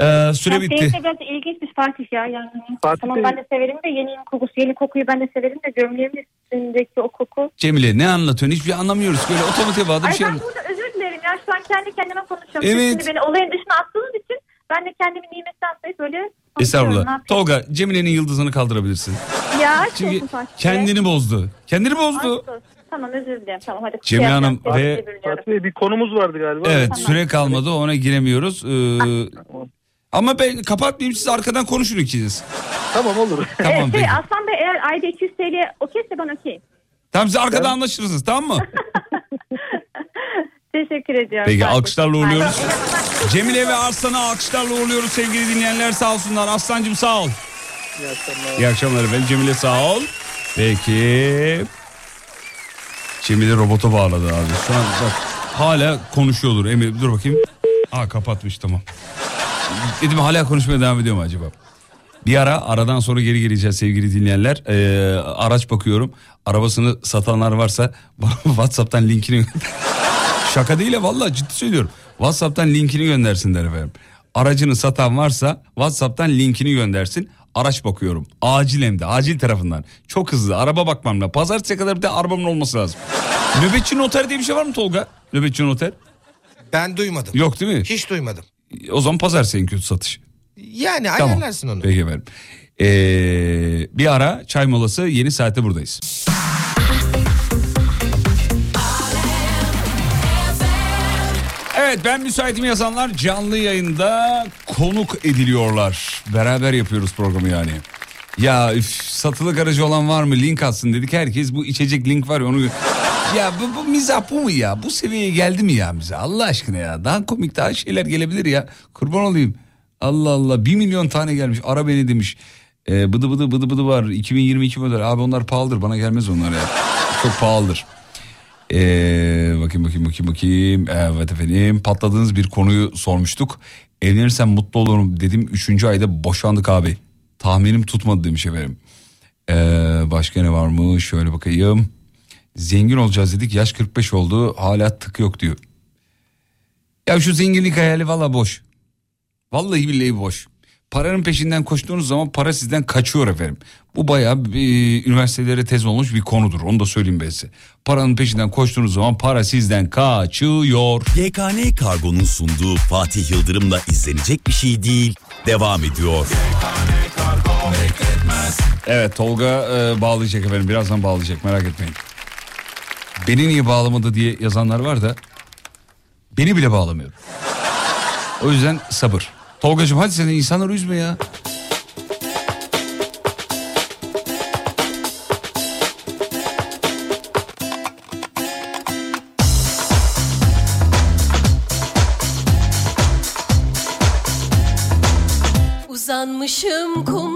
Ee, süre Ya bitti. de biraz ilginçmiş Fatih ya. Yani. Fatih tamam ben de severim de yeni kokusu, yeni kokuyu ben de severim de gömleğimin üstündeki o koku. Cemile ne anlatıyorsun? Hiçbir şey anlamıyoruz. Böyle otomatiğe bağlı bir Ay şey ben burada özür dilerim ya şu an kendi kendime konuşuyorum. Evet. Şimdi beni olayın dışına attığınız için ben de kendimi nimetten sayıp böyle Estağfurullah. Tolga Cemile'nin yıldızını kaldırabilirsin. Ya Çünkü kendini bozdu. Kendini bozdu. Aşk olsun. Tamam özür dilerim. Tamam hadi. Cemile Şey Hanım yapacağım, ve-. Fatih Bey bir konumuz vardı galiba. Evet süre kalmadı ona giremiyoruz. Ee, ama ben kapatmayayım siz arkadan konuşun ikiniz. Tamam olur. (laughs) Tamam Ee, şey, peki. Aslan Bey eğer ayda 200 TL okeyse ben okeyim. Tamam siz arkada anlaşırsınız tamam mı? (laughs) Teşekkür ediyorum. Peki Fatih. alkışlarla uğurluyoruz. (laughs) Cemile ve Arslan'ı alkışlarla uğurluyoruz sevgili dinleyenler sağ olsunlar. Aslancığım sağ ol. İyi akşamlar. İyi akşamlar efendim Cemile sağ ol. Peki. Cemile robota bağladı abi. Şu an bak hala konuşuyordur. Emir dur bakayım. Aa kapatmış tamam. Dedim hala konuşmaya devam ediyor mu acaba? Bir ara aradan sonra geri geleceğiz sevgili dinleyenler. Ee, araç bakıyorum. Arabasını satanlar varsa bana (laughs) WhatsApp'tan linkini. Şaka değil ya vallahi ciddi söylüyorum. WhatsApp'tan linkini göndersinler efendim. Aracını satan varsa WhatsApp'tan linkini göndersin. Araç bakıyorum. Acil hem de acil tarafından. Çok hızlı araba bakmam lazım. Pazartesiye kadar bir de arabamın olması lazım. Nöbetçi noter diye bir şey var mı Tolga? Nöbetçi noter. Ben duymadım. Yok değil mi? Hiç duymadım. O zaman pazartesi en kötü satış. Yani Tamam. ayarlarsın onu. Peki efendim. Ee, bir ara çay molası yeni saatte buradayız. Evet ben müsaitim yazanlar canlı yayında konuk ediliyorlar. Beraber yapıyoruz programı yani. Ya üf, satılık aracı olan var mı link atsın dedik. Herkes bu içecek link var ya onu... Ya bu, bu mizah bu mu ya? Bu seviyeye geldi mi ya mizah? Allah aşkına ya. Daha komik daha şeyler gelebilir ya. Kurban olayım. Allah Allah. Bir milyon tane gelmiş. Ara beni demiş. Ee, bıdı bıdı bıdı bıdı var. 2022 model. Abi onlar pahalıdır. Bana gelmez onlar ya. Çok pahalıdır. Ee, bakayım bakayım bakayım bakayım. Evet efendim patladığınız bir konuyu sormuştuk. Evlenirsem mutlu olurum dedim. Üçüncü ayda boşandık abi. Tahminim tutmadı demiş efendim. Ee, başka ne var mı? Şöyle bakayım. Zengin olacağız dedik. Yaş 45 oldu. Hala tık yok diyor. Ya şu zenginlik hayali valla boş. Vallahi billahi boş. Paranın peşinden koştuğunuz zaman para sizden kaçıyor efendim. Bu bayağı bir, üniversitelere tez olmuş bir konudur. Onu da söyleyeyim ben size. Paranın peşinden koştuğunuz zaman para sizden kaçıyor. YKN Kargo'nun sunduğu Fatih Yıldırım'la izlenecek bir şey değil. Devam ediyor. Evet Tolga e, bağlayacak efendim. Birazdan bağlayacak merak etmeyin. Beni niye bağlamadı diye yazanlar var da beni bile bağlamıyor. O yüzden sabır. Tolgacığım hadi sen insanları üzme ya. Uzanmışım kumsala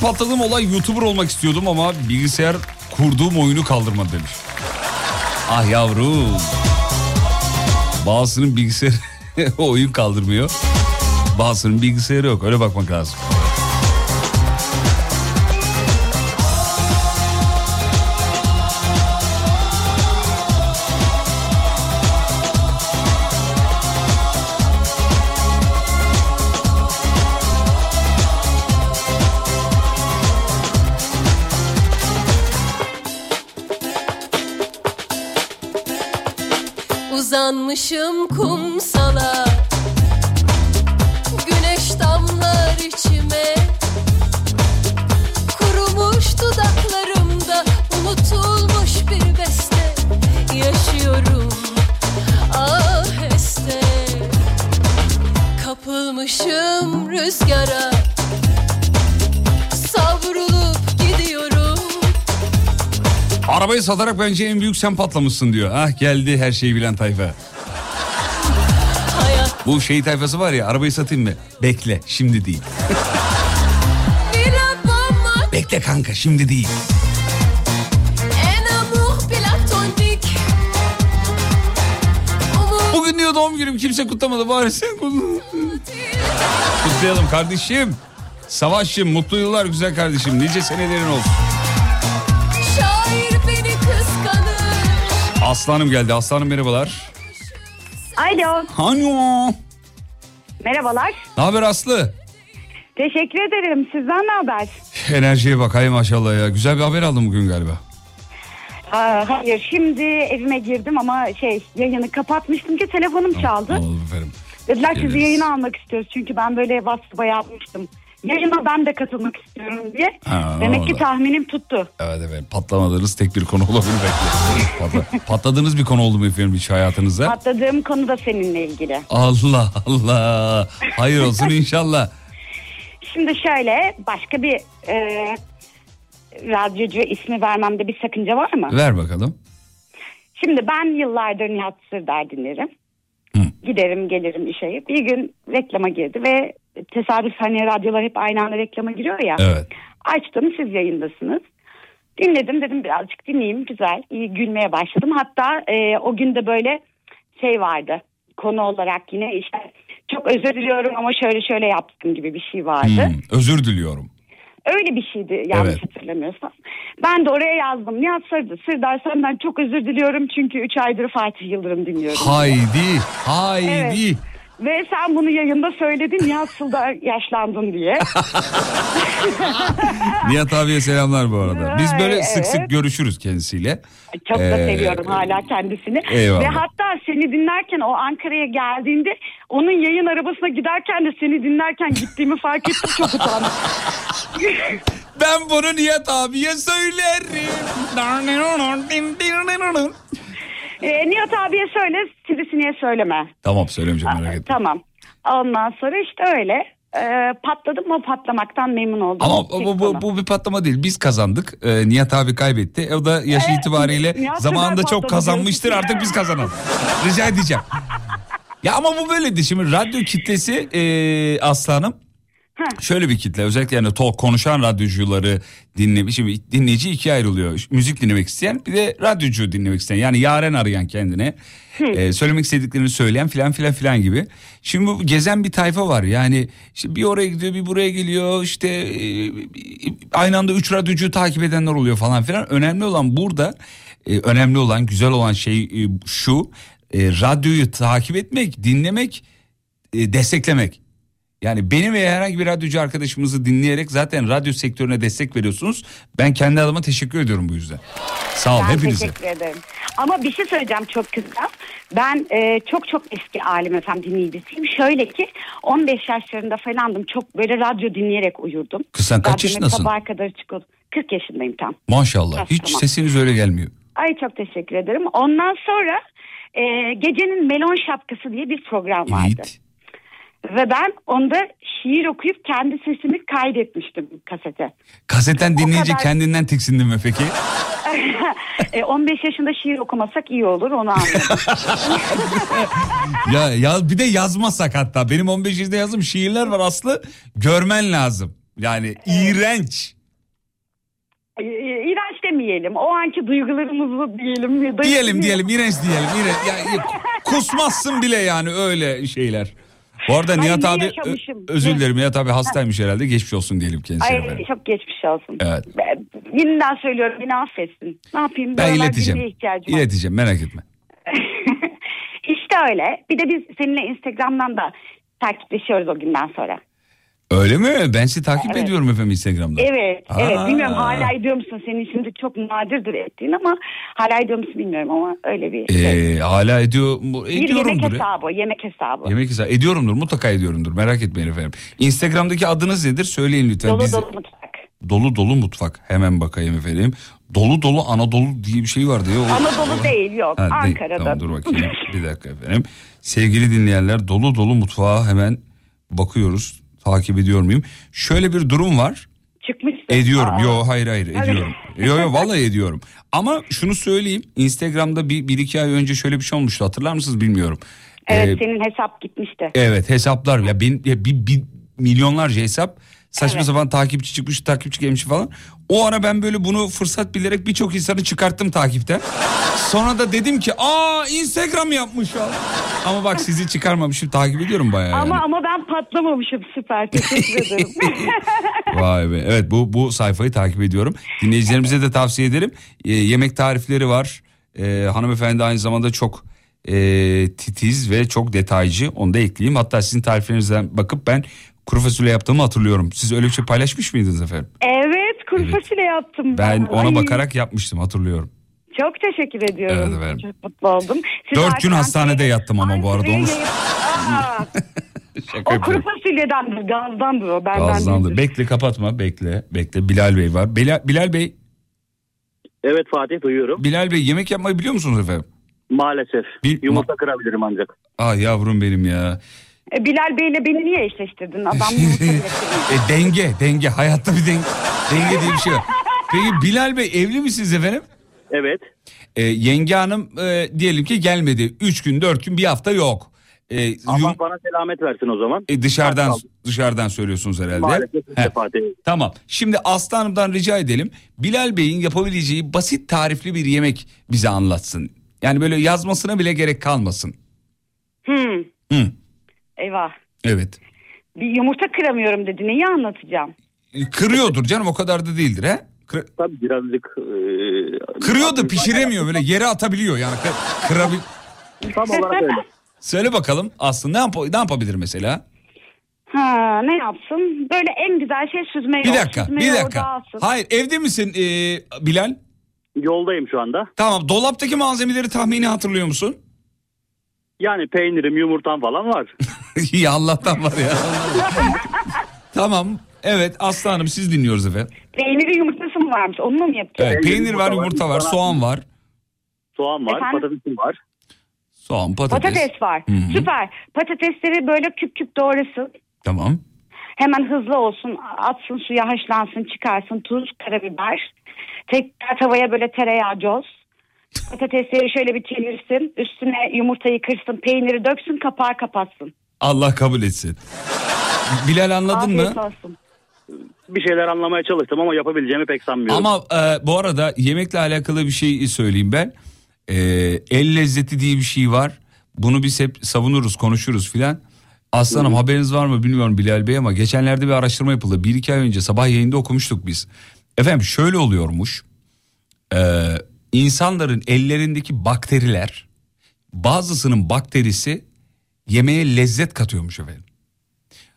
patladığım olay YouTuber olmak istiyordum ama bilgisayar kurduğum oyunu kaldırmadı demiş. Ah yavrum. Bazısının bilgisayarı (laughs) oyun kaldırmıyor. Bazısının bilgisayarı yok. Öyle bakmak lazım. Satarak bence en büyük sen patlamışsın diyor. Ah geldi her şeyi bilen tayfa. Bu şey tayfası var ya arabayı satayım mı? Bekle şimdi değil. Bekle kanka şimdi değil. Bugün diyor doğum günüm kimse kutlamadı bari sen kutla. Kutlayalım kardeşim. Savaşçım mutlu yıllar güzel kardeşim. Nice senelerin olsun. Aslanım geldi. Aslanım merhabalar. Alo. Hanyo. Merhabalar. Ne haber Aslı? Teşekkür ederim. Sizden ne haber? Enerjiye bak hay maşallah ya. Güzel bir haber aldım bugün galiba. Aa, hayır şimdi evime girdim ama şey yayını kapatmıştım ki telefonum çaldı. Anladım efendim. Dediler sizi Geliriz. yayına almak istiyoruz çünkü ben böyle WhatsApp'a yapmıştım. Yayına ben de katılmak istiyorum diye. Ha, Demek ki tahminim tuttu. Evet evet patlamadığınız tek bir konu olabilir belki. Patla- (laughs) patladığınız bir konu oldu mu efendim hiç hayatınızda? Atladığım konu da seninle ilgili. Allah Allah. Hayır olsun inşallah. Şimdi şöyle başka bir e, radyocu ismi vermemde bir sakınca var mı? Ver bakalım. Şimdi ben yıllardır Nihat Sırdar dinlerim. Giderim gelirim işe. Bir gün reklama girdi ve tesadüf hani radyolar hep aynı anda reklama giriyor ya. Evet. Açtım siz yayındasınız. Dinledim dedim birazcık dinleyeyim güzel iyi gülmeye başladım. Hatta e, o gün de böyle şey vardı konu olarak yine işte çok özür diliyorum ama şöyle şöyle yaptım gibi bir şey vardı. Hmm, özür diliyorum. Öyle bir şeydi yanlış Evet. hatırlamıyorsam. Ben de oraya yazdım. Nihat Sırdar, Sırdar senden çok özür diliyorum çünkü 3 aydır Fatih Yıldırım dinliyorum. Haydi. Haydi. Evet. Ve sen bunu yayında söyledin Nihat Sırdar yaşlandın diye. (laughs) Nihat abiye selamlar bu arada. Biz böyle Evet. sık sık görüşürüz kendisiyle. Çok da Ee, seviyorum hala kendisini. eyvallah. Ve hatta seni dinlerken o Ankara'ya geldiğinde onun yayın arabasına giderken de seni dinlerken gittiğimi fark ettim çok utandım. Ben bunu Nihat abiye söylerim. Ee, Nihat abiye söyle sivrisineğe söyleme. tamam söylemeyeceğim merak etme. Tamam. Ondan sonra işte öyle. Ee, patladım ama patlamaktan memnun oldum. Ama bu, bu, bu bir patlama değil. Biz kazandık. Ee, Nihat abi kaybetti. O da yaşı itibariyle Nihat zamanında çok kazanmıştır. Artık biz kazanalım. Rica edeceğim. Ya ama bu böyledir. Şimdi radyo kitlesi e, aslanım. Şöyle bir kitle özellikle yani talk konuşan radyocuları dinlemiş. Şimdi dinleyici ikiye ayrılıyor. Müzik dinlemek isteyen bir de radyocu dinlemek isteyen. Yani yaren arayan kendine. e, söylemek istediklerini söyleyen filan filan filan gibi. Şimdi bu gezen bir tayfa var. Yani işte bir oraya gidiyor bir buraya geliyor. İşte e, aynı anda üç radyocu takip edenler oluyor falan filan. Önemli olan burada e, önemli olan güzel olan şey e, şu. E, radyoyu takip etmek, dinlemek, e, desteklemek. Yani benim veya herhangi bir radyocu arkadaşımızı dinleyerek zaten radyo sektörüne destek veriyorsunuz. Ben kendi adıma teşekkür ediyorum bu yüzden. Sağ olun Ben hepinize. teşekkür ederim. Ama bir şey söyleyeceğim çok kısa. Ben e, çok çok eski Alim Efem dinleyicisiyim. Şöyle ki 15 yaşlarında falandım. Çok böyle radyo dinleyerek uyurdum. Kız sen kaç Radyomun yaşındasın? Sabaha kadar çıkıyordum. 40 yaşındayım tam. Maşallah. Biraz Hiç tamam. sesiniz öyle gelmiyor. Ay çok teşekkür ederim. Ondan sonra e, gecenin melon şapkası diye bir program vardı. Ve ben onda şiir okuyup kendi sesimi kaydetmiştim kasete. Kasetten dinleyince kadar- kendinden tiksindin mi peki? (laughs) e, 15 yaşında şiir okumasak iyi olur onu anladım. (laughs) ya, ya bir de yazmasak hatta. Benim 15 yaşında yazdığım şiirler var Aslı. Görmen lazım. Yani iğrenç. E, İğrenç demeyelim. O anki duygularımızı diyelim. Diyelim diyelim iğrenç diyelim. İğrenç. Ya, kusmazsın bile yani öyle şeyler. Bu arada Ay, Nihat abi yaşamışım, özür dilerim Nihat abi hastaymış herhalde. Geçmiş olsun diyelim kendisine. Ay efendim. çok geçmiş olsun. Evet. Ben, yeniden söylüyorum beni affetsin. Ne yapayım? Ben ileteceğim. ihtiyacım var. İleteceğim merak etme. (laughs) İşte öyle. Bir de biz seninle Instagram'dan da takipleşiyoruz o günden sonra. Öyle mi? Ben sizi takip Evet. ediyorum efendim Instagram'da. Evet, evet. Aa. Bilmiyorum hala ediyor musun? Senin şimdi çok nadirdir ettiğin ama hala ediyor musun bilmiyorum ama öyle bir şey. Ee, hala ediyor mu? Bir yemek hesabı, yemek hesabı. Yemek hesabı. Ediyorumdur mutlaka ediyorumdur merak etmeyin efendim. Instagram'daki adınız nedir? Söyleyin lütfen. Dolu Biz- dolu mutfak. Dolu dolu mutfak. Hemen bakayım efendim. Dolu dolu Anadolu diye bir şey vardı ya. O- Anadolu değil yok Ha, değil. Ankara'da. Tamam dur bakayım. bir dakika efendim. Sevgili dinleyenler dolu dolu mutfağa hemen bakıyoruz. Takip ediyor muyum? Şöyle bir durum var. Çıkmışsın. Ediyorum. Aa. Yo hayır hayır Evet. ediyorum. yo yo vallahi ediyorum. Ama şunu söyleyeyim. Instagram'da bir, bir iki ay önce şöyle bir şey olmuştu. Hatırlar mısınız bilmiyorum. Evet Ee, senin hesap gitmişti. Evet hesaplar ya bin, ya bir, bir milyonlarca hesap saçma Evet. sapan takipçi çıkmış takipçi gelmiş falan. O ara ben böyle bunu fırsat bilerek birçok insanı çıkarttım takipten. Sonra da dedim ki aa Instagram yapmış ya. Ama bak sizi çıkarmamışım takip ediyorum bayağı yani. Ama ama ben patlamamışım süper teşekkür (laughs) ederim. (laughs) Vay be. Evet bu bu sayfayı takip ediyorum. Dinleyicilerimize de tavsiye ederim. Ee, yemek tarifleri var. Ee, hanımefendi aynı zamanda çok e, titiz ve çok detaycı. Onu da ekleyeyim. Hatta sizin tariflerinizden bakıp ben kuru fasulye yaptığımı hatırlıyorum. Siz öyle bir şey paylaşmış mıydınız efendim? evet kuru fasulye yaptım. Ben ona Ay, bakarak yapmıştım hatırlıyorum. Çok teşekkür ediyorum. Evet efendim. Çok mutlu oldum. Siz Dört gün hastanede yattım ama bu arada onu (laughs) şaka o kuru fasulyedendir, gazdandır o. Benden Gazlandı. değildir. Bekle kapatma bekle. Bekle Bilal Bey var. Bilal, Bilal Bey. Evet Fatih duyuyorum. Bilal Bey yemek yapmayı biliyor musunuz efendim? Maalesef. Bir- Yumurta kırabilirim ancak. Ah yavrum benim ya. E, Bilal Bey'le beni niye eşleştirdin? Adam. (laughs) E, denge, denge. Hayatta bir denge, denge diye bir şey var. Peki Bilal Bey evli misiniz efendim? Evet. E, yenge hanım e, diyelim ki gelmedi. Üç gün, dört gün, bir hafta yok. E, Allah yum- bana selamet versin o zaman. e, dışarıdan dışarıdan söylüyorsunuz herhalde. Maalesef He. Tamam. Şimdi Aslı Hanım'dan rica edelim. Bilal Bey'in yapabileceği basit tarifli bir yemek bize anlatsın. Yani böyle yazmasına bile gerek kalmasın. Hmm, Hı, eyvah. evet. Bir yumurta kıramıyorum dedi. Neyi anlatacağım? Kırıyordur canım o kadar da değildir he? Kır- Tabii birazcık... E, kırıyor da pişiremiyor böyle yere atabiliyor yani. Kır- kırabil... (laughs) Tam olarak öyle. Söyle bakalım Aslı ne, yap ne yapabilir mesela? Ha ne yapsın? Böyle en güzel şey süzme Bir yoğurt. dakika Süzme bir dakika. alsın. Hayır evde misin e, Bilal? Yoldayım şu anda. Tamam dolaptaki malzemeleri tahmini hatırlıyor musun? Yani peynirim, yumurtam falan var. (laughs) (laughs) İyi Allah'tan var ya. tamam evet Aslı Hanım siz dinliyoruz efendim. Peyniri yumurtası mı varmış? Onunla mı yapacağız? Evet, peynir var yumurta var soğan var. Soğan var, Efendim? patatesim var. Soğan patates. Patates var. Hı hı. Süper. Patatesleri böyle küp küp doğrasın. Tamam. Hemen hızlı olsun. Atsın suya haşlansın çıkarsın. Tuz, karabiber. Tekrar tavaya böyle tereyağı coz. Patatesleri şöyle bir çevirsin. Üstüne yumurtayı kırsın. Peyniri döksün. Kapağı kapatsın. Allah kabul etsin. Bilal anladın Afiyet mı? olsun. Bir şeyler anlamaya çalıştım ama yapabileceğimi pek sanmıyorum. Ama e, bu arada yemekle alakalı bir şey söyleyeyim ben. E, el lezzeti diye bir şey var. Bunu biz hep savunuruz, konuşuruz filan. Aslanım haberiniz var mı bilmiyorum Bilal Bey ama geçenlerde bir araştırma yapıldı. Bir iki ay önce sabah yayında okumuştuk biz. Efendim şöyle oluyormuş. E, insanların ellerindeki bakteriler bazısının bakterisi yemeğe lezzet katıyormuş efendim.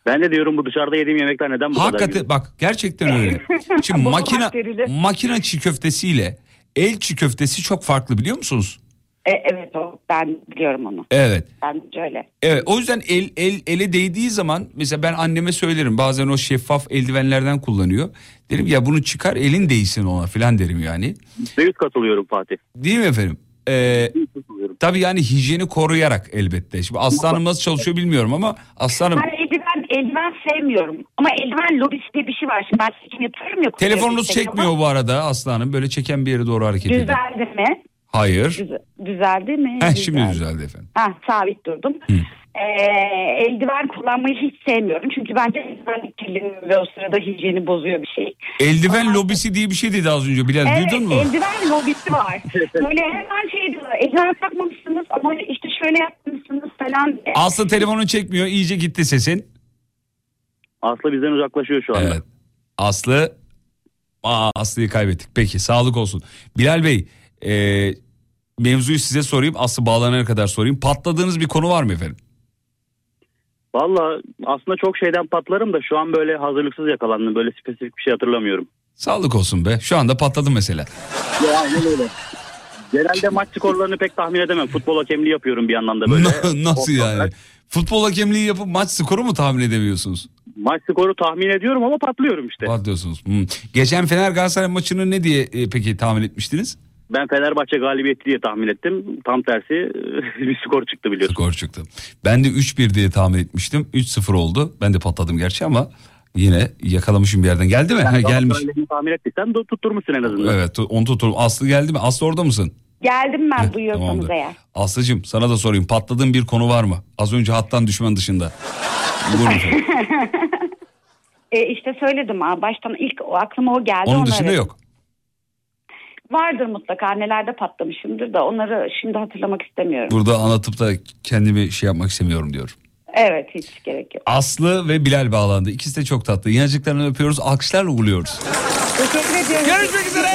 Ben de diyorum bu dışarıda yediğim yemekler neden bu kadar Hakikaten güzel? bak gerçekten öyle. (laughs) Şimdi bakterili. makine çiğ köftesiyle el çiğ köftesi çok farklı biliyor musunuz? E, evet o. Ben biliyorum onu. Evet. Ben öyle. Evet o yüzden el el ele değdiği zaman mesela ben anneme söylerim bazen o şeffaf eldivenlerden kullanıyor. Derim ya bunu çıkar elin değsin ona falan derim yani. %100 katılıyorum Fatih. Değil mi efendim? Ee, tabii yani hijyeni koruyarak elbette. Şimdi aslanım nasıl çalışıyor bilmiyorum ama aslanım Ben eldiven, eldiven sevmiyorum. Ama eldiven lobisi diye bir şey var. Şimdi ben seçim yapıyorum ya. telefonunuz çekmiyor bu arada aslanım böyle çeken bir yere doğru hareket edin. Düzeldi mi? Hayır. Düze- düzeldi mi? Heh, şimdi düzeldi efendim. Ha, sabit durdum. Ee, eldiven kullanmayı hiç sevmiyorum. Çünkü bence eldiven kirleniyor ve o sırada hijyeni bozuyor bir şey. Eldiven lobisi diye bir şey dedi az önce Bilal Evet, duydun mu? eldiven lobisi var. (laughs) Böyle hemen şey diyorlar. Eldiven takmamışsınız ama işte şöyle yapmışsınız falan. Aslı telefonun çekmiyor iyice gitti sesin. Aslı bizden uzaklaşıyor şu anda. Evet. Aslı Aa, Aslı'yı kaybettik. Peki sağlık olsun. Bilal Bey e, mevzuyu size sorayım. Aslı bağlanana kadar sorayım. Patladığınız bir konu var mı efendim? Valla aslında çok şeyden patlarım da şu an böyle hazırlıksız yakalandım. Böyle spesifik bir şey hatırlamıyorum. Sağlık olsun be. Şu anda patladı mesela. Ya aynen öyle. Genelde maç skorlarını pek tahmin edemem. Futbol hakemliği yapıyorum bir yandan da böyle. (laughs) Nasıl yani? Futbol hakemliği yapıp maç skoru mu tahmin edemiyorsunuz? Maç skoru tahmin ediyorum ama patlıyorum işte. Patlıyorsunuz. Hmm. Geçen Fener Galatasaray maçını ne diye e, peki tahmin etmiştiniz? Ben Fenerbahçe galibiyeti diye tahmin ettim. Tam tersi (laughs) bir skor çıktı biliyorsun. Skor çıktı. Ben de 3-1 diye tahmin etmiştim. 3-0 oldu. Ben de patladım gerçi ama yine yakalamışım bir yerden. Geldi mi? Yani ha, gelmiş. Tahmin ettiysen tutturmuşsun en azından. Evet onu tuturum. Aslı geldi mi? Aslı orada mısın? Geldim ben buyuyorsanız tamamdır. eğer. Aslıcığım sana da sorayım. Patladığın bir konu var mı? Az önce hattan düşman dışında. (laughs) E, işte söyledim ha baştan ilk o aklıma o geldi. Onun onu dışında aradım. yok. Vardır mutlaka nelerde patlamışımdır da onları şimdi hatırlamak istemiyorum. Burada anlatıp da kendimi şey yapmak istemiyorum diyor. Evet hiç gerek yok. Aslı ve Bilal bağlandı. İkisi de çok tatlı. Yanacıklarını öpüyoruz. Alkışlarla uğurluyoruz. Teşekkür ediyorum. Görüşmek üzere.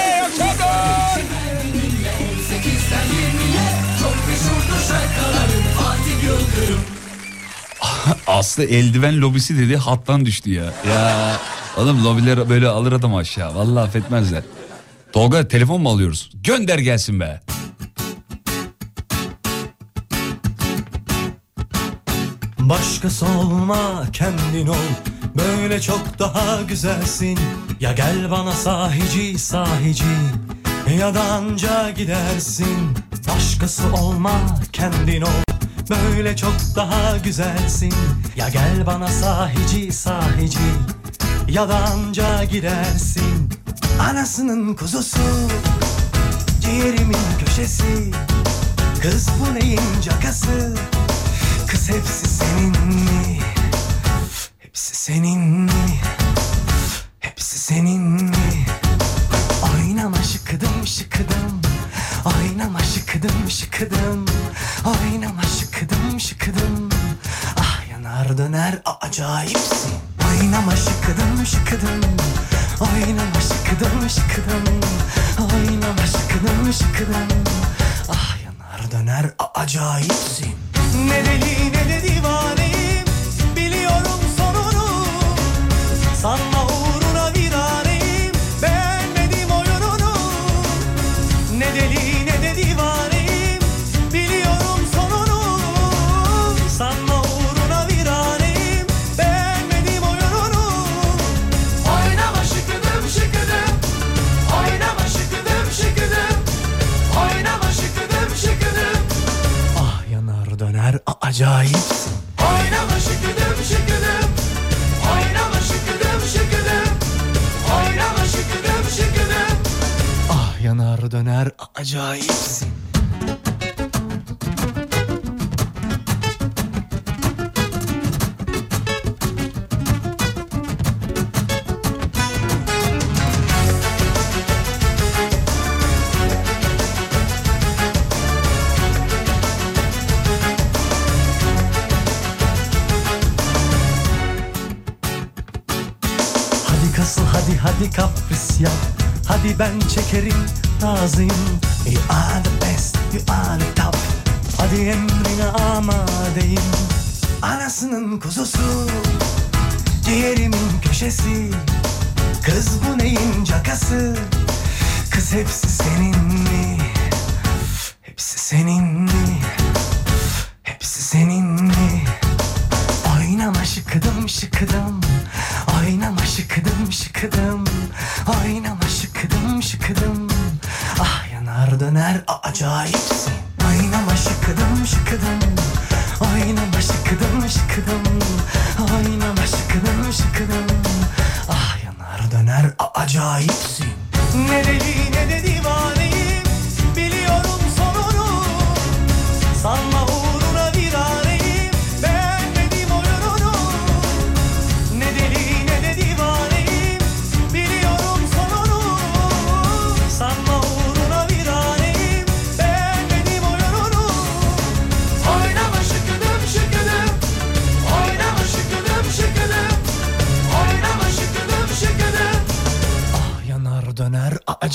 18'den 20'ye çok meşhurdur şarkılarım Fatih Yıldırım Aslı eldiven lobisi dedi hattan düştü ya. Ya oğlum lobiler böyle alır adam aşağı. Vallahi affetmezler. Tolga telefon mu alıyoruz? Gönder gelsin be. Başkası olma kendin ol. Böyle çok daha güzelsin. Ya gel bana sahici sahici. Ya da anca gidersin. Başkası olma kendin ol. Böyle çok daha güzelsin. Ya gel bana sahici sahici. Ya da anca gidersin Anasının kuzusu Ciğerimin köşesi Kız bu neyin cakası Kız hepsi senin mi? Hepsi senin mi?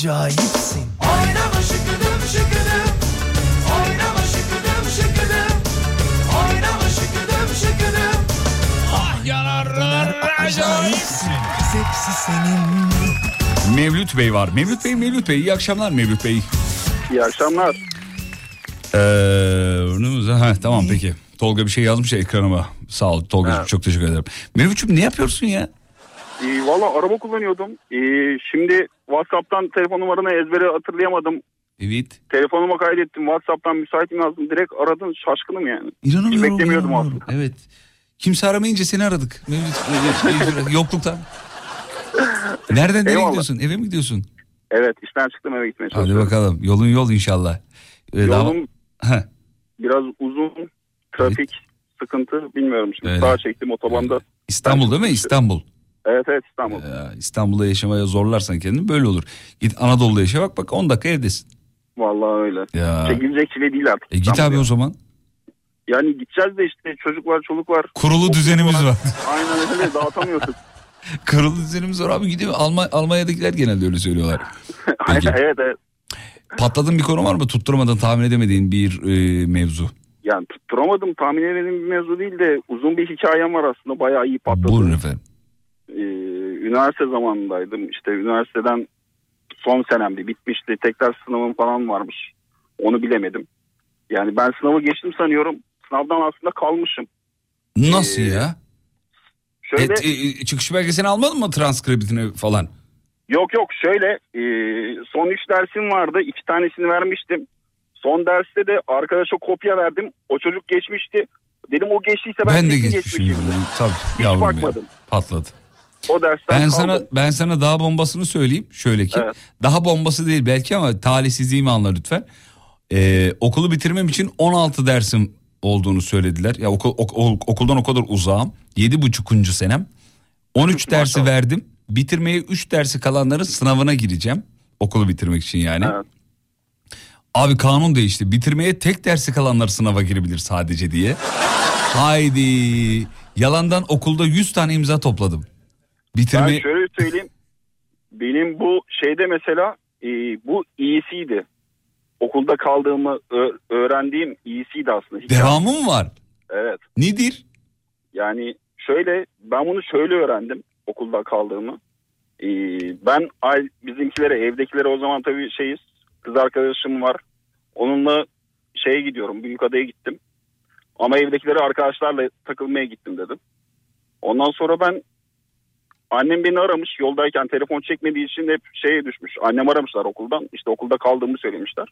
acayipsin. Oynama şıkıdım şıkıdım. Oynama şıkıdım şıkıdım. Oynama şıkıdım şıkıdım. Ah yanarlar acayipsin. Hepsi senin. Mevlüt Bey var. Mevlüt Bey, Mevlüt Bey. iyi akşamlar Mevlüt Bey. İyi akşamlar. Ee, ha, tamam peki. Tolga bir şey yazmış ya ekranıma. Sağ ol Tolga çok teşekkür ederim. Mevlüt'cüm ne yapıyorsun ya? Ee, Valla araba kullanıyordum. Ee, şimdi WhatsApp'tan telefon numaranı ezbere hatırlayamadım. Evet. Telefonuma kaydettim. WhatsApp'tan müsaitim yazdım. Direkt aradın şaşkınım yani. Hiç İnanamıyorum. beklemiyordum inanamıyorum. Evet. Kimse aramayınca seni aradık. Mevlüt, (laughs) Mevlüt, Mevlüt, yokluktan. Nereden nereye Eyvallah. gidiyorsun? Eve mi gidiyorsun? Evet işten çıktım eve gitmeye Hadi çalışıyorum. bakalım. Yolun yol inşallah. Ee, Yolum Heh. biraz uzun. Trafik sıkıntı bilmiyorum şimdi. Öyle. Sağa çektim otobanda. İstanbul değil mi? İstanbul. Evet evet İstanbul. Ya, İstanbul'da yaşamaya zorlarsan kendini böyle olur. Git Anadolu'da yaşa bak bak 10 dakika evdesin. Vallahi öyle. Ya. Çekilecek çile değil artık. E git abi o zaman. Yani gideceğiz de işte çocuk var çoluk var. Kurulu düzenimiz var. (laughs) Aynen öyle dağıtamıyoruz. (laughs) Kurulu düzenimiz var abi gidiyor. Alma, Almanya'dakiler genelde öyle söylüyorlar. (laughs) Peki. evet evet. Patladığın bir konu var mı? Tutturmadın tahmin edemediğin bir e, mevzu. Yani tutturamadım tahmin edemediğim bir mevzu değil de uzun bir hikayem var aslında bayağı iyi patladı. Buyurun efendim. Ee, üniversite zamanındaydım işte üniversiteden son senemdi bitmişti tekrar sınavım falan varmış onu bilemedim. Yani ben sınavı geçtim sanıyorum sınavdan aslında kalmışım. Nasıl Ee, ya? Şöyle E, e, çıkış belgesini almadın mı transkriptini falan? yok yok şöyle e, son üç dersim vardı iki tanesini vermiştim. Son derste de arkadaşa kopya verdim o çocuk geçmişti. Dedim o geçtiyse ben, Ben de geçmişim. geçmişimdir. Tabii Hiç bakmadım. Patladı. O dersten Ben kaldım. sana ben sana daha bombasını söyleyeyim. Şöyle ki. Evet. Daha bombası değil belki ama talihsizliğimi anla lütfen. Ee, okulu bitirmem için 16 dersim olduğunu söylediler. Ya okul, ok- ok- okuldan o kadar uzağım. 7,5. senem. 13 dersi verdim. Bitirmeye 3 dersi kalanların sınavına gireceğim. Okulu bitirmek için yani. Abi kanun değişti. Bitirmeye tek dersi kalanlar sınava girebilir sadece diye. Haydi. Yalandan okulda 100 tane imza topladım. Bitirme Ben şöyle söyleyeyim. Benim bu şeyde mesela e, bu iyisiydi. Okulda kaldığımı öğrendiğim iyisiydi aslında. Hikaye. devamı mı var? Evet. Nedir? Yani şöyle ben bunu şöyle öğrendim okulda kaldığımı. E, ben bizimkilere evdekilere o zaman tabii şeyiz. Kız arkadaşım var. Onunla şeye gidiyorum. Büyükada'ya gittim. Ama evdekilere arkadaşlarla takılmaya gittim dedim. Ondan sonra ben Annem beni aramış yoldayken telefon çekmediği için hep şeye düşmüş. Annem aramışlar okuldan işte okulda kaldığımı söylemişler.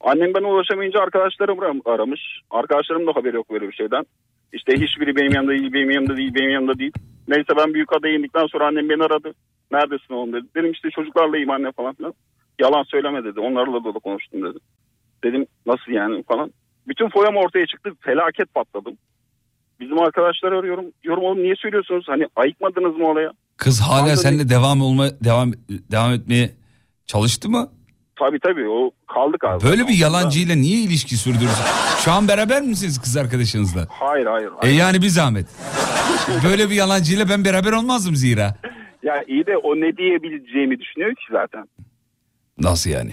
Annem bana ulaşamayınca arkadaşlarım ara- aramış. Arkadaşlarım da haberi yok böyle bir şeyden. İşte hiçbiri benim yanımda değil, benim yanımda değil, benim yanımda değil. Neyse ben büyük adaya indikten sonra annem beni aradı. Neredesin oğlum dedi. Dedim işte çocuklarlayım anne falan filan. Yalan söyleme dedi. Onlarla da konuştum dedi. Dedim nasıl yani falan. Bütün foyam ortaya çıktı. Felaket patladım. Bizim arkadaşları arıyorum. Diyorum oğlum niye söylüyorsunuz? Hani ayıkmadınız mı olaya? Kız hala Anladım. seninle devam olma devam devam etmeye çalıştı mı? Tabii tabii o kaldık abi. Böyle bir yalancıyla niye ilişki sürdürürsün? Şu an beraber misiniz kız arkadaşınızla? Hayır hayır. E hayır. yani bir zahmet. Böyle bir yalancıyla ben beraber olmazdım zira. Ya iyi de o ne diyebileceğimi düşünüyor ki zaten. Nasıl yani?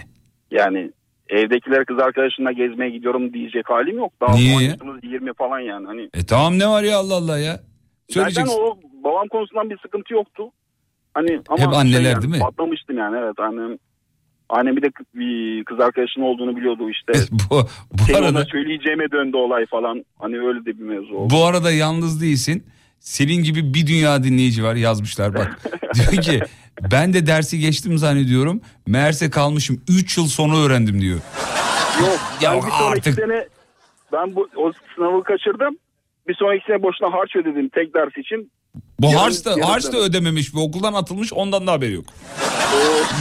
Yani evdekiler kız arkadaşımla gezmeye gidiyorum diyecek halim yok. Daha Niye ya? yaşımız 20 falan yani. Hani E tamam ne var ya Allah Allah ya. zaten Söyleyeceksin. o babam konusundan bir sıkıntı yoktu. Hani ama Hep anneler şey yani, değil mi? Patlamıştım yani evet annem. Annem bir de kız- bir kız arkadaşının olduğunu biliyordu işte. (laughs) bu, bu Senin ona arada söyleyeceğime döndü olay falan. Hani öyle de bir mevzu oldu. bu arada yalnız değilsin. Senin gibi bir dünya dinleyici var yazmışlar bak. (laughs) diyor ki ben de dersi geçtim zannediyorum. Meğerse kalmışım 3 yıl sonra öğrendim diyor. Yok (laughs) Ya ben bir artık- sene ben bu o sınavı kaçırdım. Bir sonraki sene boşuna harç ödedim tek ders için. Bu Yarın- harç da, yarın harç da ödememiş ve okuldan atılmış ondan da haberi yok.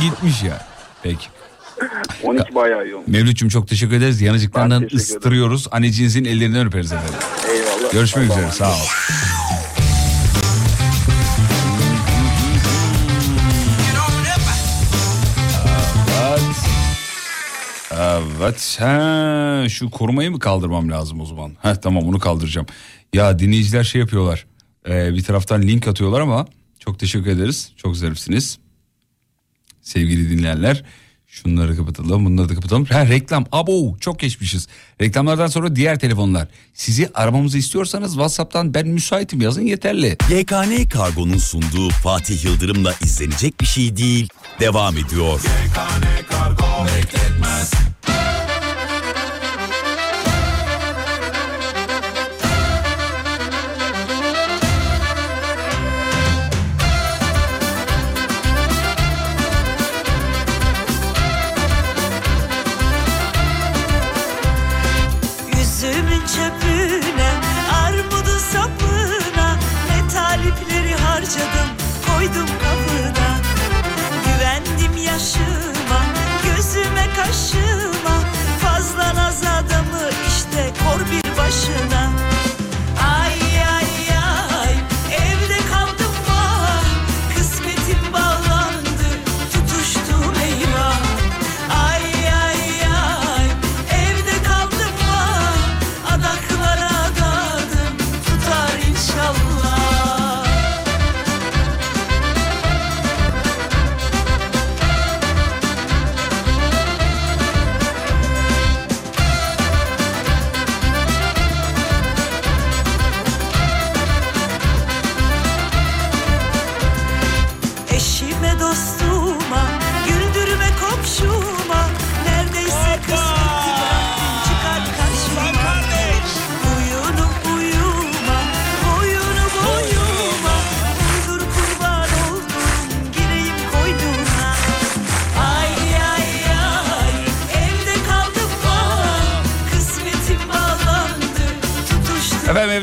Gitmiş ya. Peki. (laughs) 12 bayağı iyi olmuş. Mevlüt'cüm çok teşekkür ederiz. Yanıcıklarından ıstırıyoruz. Anneciğinizin ellerinden öperiz efendim. Eyvallah. Görüşmek Allah'a üzere sağ ol. Evet. Ha, şu korumayı mı kaldırmam lazım o zaman? Heh, tamam onu kaldıracağım. Ya dinleyiciler şey yapıyorlar. Ee, bir taraftan link atıyorlar ama çok teşekkür ederiz. Çok zarifsiniz. Sevgili dinleyenler. Şunları kapatalım bunları da kapatalım. Ha, reklam abo çok geçmişiz. Reklamlardan sonra diğer telefonlar. Sizi aramamızı istiyorsanız Whatsapp'tan ben müsaitim yazın yeterli. YKN Kargo'nun sunduğu Fatih Yıldırım'la izlenecek bir şey değil. Devam ediyor. Kargo bekletmez bir başına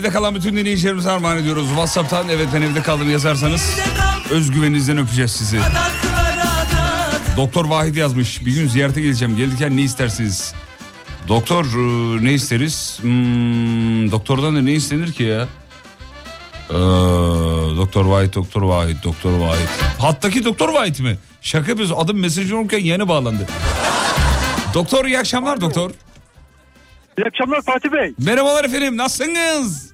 evde kalan bütün dinleyicilerimize armağan ediyoruz. Whatsapp'tan evet ben evde kaldım yazarsanız özgüveninizden öpeceğiz sizi. Doktor Vahit yazmış. Bir gün ziyarete geleceğim. Gelirken ne istersiniz? Doktor e, ne isteriz? Hmm, doktordan da ne istenir ki ya? Ee, doktor Vahit, Doktor Vahit, Doktor Vahit. Hattaki Doktor Vahit mi? Şaka yapıyorsun. Adım mesajı olurken yeni bağlandı. doktor iyi akşamlar doktor. İyi akşamlar Fatih Bey. Merhabalar efendim nasılsınız?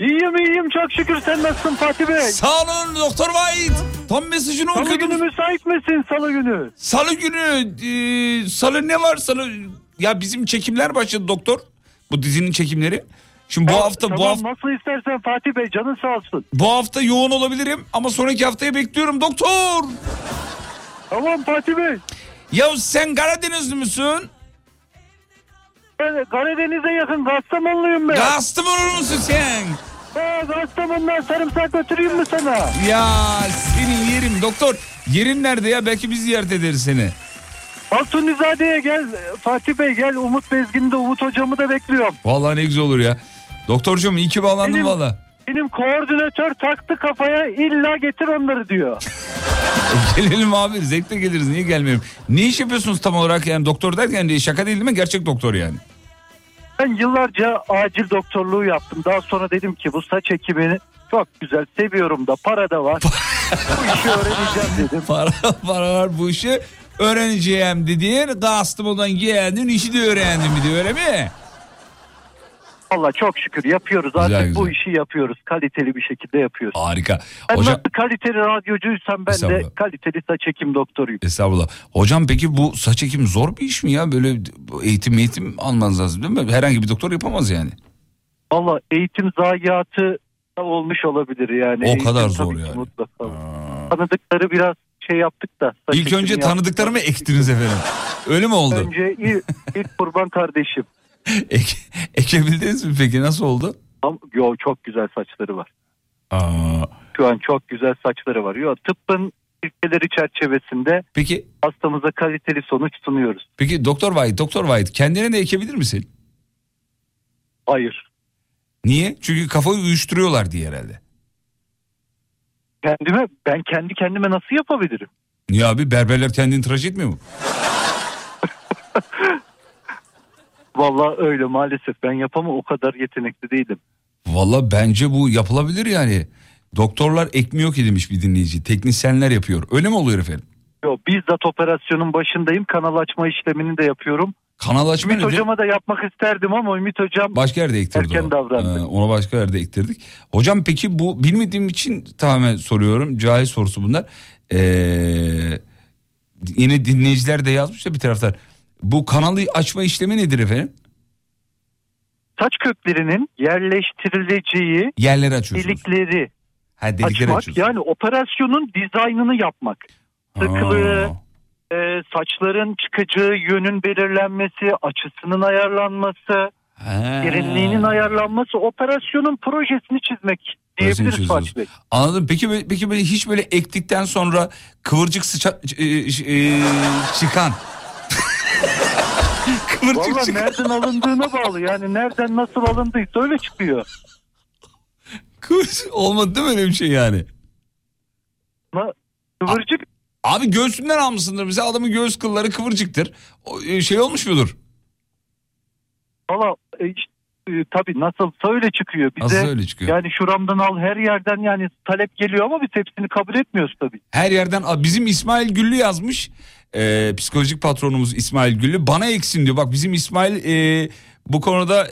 İyiyim iyiyim çok şükür sen nasılsın Fatih Bey? Sağ olun Doktor Vahit. Tam mesajını Salı okudum. günü müsait misin salı günü? Salı günü e, salı ne var salı ya bizim çekimler başladı doktor. Bu dizinin çekimleri. Şimdi bu Tamam, hafta bu tamam, hafta Nasıl istersen Fatih Bey canın sağ olsun. bu hafta yoğun olabilirim ama sonraki haftaya bekliyorum doktor. Tamam Fatih Bey. Ya sen Karadenizli müsün? Ben Karadeniz'e yakın Kastamonluyum ben. Kastamonu musun sen? Kastamonu'dan sarımsak götüreyim mi sana? Ya senin yerin doktor. Yerin nerede ya? Belki biz ziyaret ederiz seni. Altunizade'ye gel Fatih Bey gel Umut Bezgin'de Umut hocamı da bekliyorum. Vallahi ne güzel olur ya. Doktorcuğum iyi ki bağlandın Benim- valla. Benim koordinatör taktı kafaya illa getir onları diyor. (laughs) Gelelim abi zevkle geliriz niye gelmiyorum. Ne iş yapıyorsunuz tam olarak yani doktor derken de şaka değil değil mi gerçek doktor yani. Ben yıllarca acil doktorluğu yaptım. Daha sonra dedim ki bu saç ekimini çok güzel seviyorum da para da var. bu işi öğreneceğim dedim. (laughs) Para, para var bu işi öğreneceğim dediğin Kastamonu'dan geldin işi de öğrendim de öyle mi? Allah çok şükür yapıyoruz Güzel, artık bu güzel. işi yapıyoruz. Kaliteli bir şekilde yapıyoruz. Harika. Ben Hocam nasıl kaliteli radyocuysam ben de kaliteli saç ekim doktoruyum. estağfurullah. Hocam peki bu saç ekim zor bir iş mi ya? Böyle eğitim eğitim almanız lazım değil mi? Herhangi bir doktor yapamaz yani. Valla eğitim zayiatı olmuş olabilir yani. O Eğitim kadar zor yani. Mutlaka. Tanıdıkları biraz şey yaptık da. İlk önce yaptık. tanıdıklarımı ektiniz efendim. Öyle mi oldu? Önce ilk, (laughs) ilk kurban kardeşim. (laughs) Ek, ekebildiniz mi peki nasıl oldu? Yo çok güzel saçları var. Aa, Şu an çok güzel saçları var. Yo tıbbın ilkeleri çerçevesinde peki hastamıza kaliteli sonuç sunuyoruz. peki Doktor White, Doktor White kendine de ekebilir misin? Hayır. Niye? Çünkü kafayı uyuşturuyorlar diye herhalde. Kendime ben kendi kendime nasıl yapabilirim? Niye abi berberler kendini tıraş etmiyor mu? (laughs) Vallahi öyle maalesef ben yapamam o kadar yetenekli değilim. Valla bence bu yapılabilir yani. Doktorlar ekmiyor ki demiş bir dinleyici. Teknisyenler yapıyor. Öyle mi oluyor efendim? Yo, bizzat operasyonun başındayım. Kanal açma işlemini de yapıyorum. Kanal açma Ümit hocama da yapmak isterdim ama Ümit hocam Başka yerde ektirdi erken o. davrandı. Ee, ona başka yerde ektirdik. Hocam peki bu bilmediğim için tamamen soruyorum. Cahil sorusu bunlar. Ee, yine dinleyiciler de yazmış da bir taraftar. Bu kanalı açma işlemi nedir efendim? Saç köklerinin yerleştirileceği Yerleri açıyorsunuz. delikleri Ha delikleri açmak açıyorsunuz. yani operasyonun dizaynını yapmak. Sıklığı, e, saçların çıkacağı yönün belirlenmesi, açısının ayarlanması, derinliğinin ayarlanması, operasyonun projesini çizmek diyebiliriz. Fatih Bey. Anladım. Peki peki böyle hiç böyle ektikten sonra kıvırcık sıça, e, e, çıkan. (laughs) kıvırcık Valla çıkan. nereden alındığına bağlı yani nereden nasıl alındıysa öyle çıkıyor. Kıvırcık olmadı değil mi öyle bir şey yani? Kıvırcık. Abi göğsünden almışsındır. Mesela adamın göğüs kılları kıvırcıktır. O, e, şey olmuş mudur? Valla e, işte, e, tabii nasılsa öyle çıkıyor. Bize, Nasılsa öyle çıkıyor. Yani şuramdan al her yerden yani talep geliyor ama biz hepsini kabul etmiyoruz tabii. Her yerden bizim İsmail Güllü yazmış. Ee, psikolojik patronumuz İsmail Güllü. Bana eksin diyor. Bak bizim İsmail e, bu konuda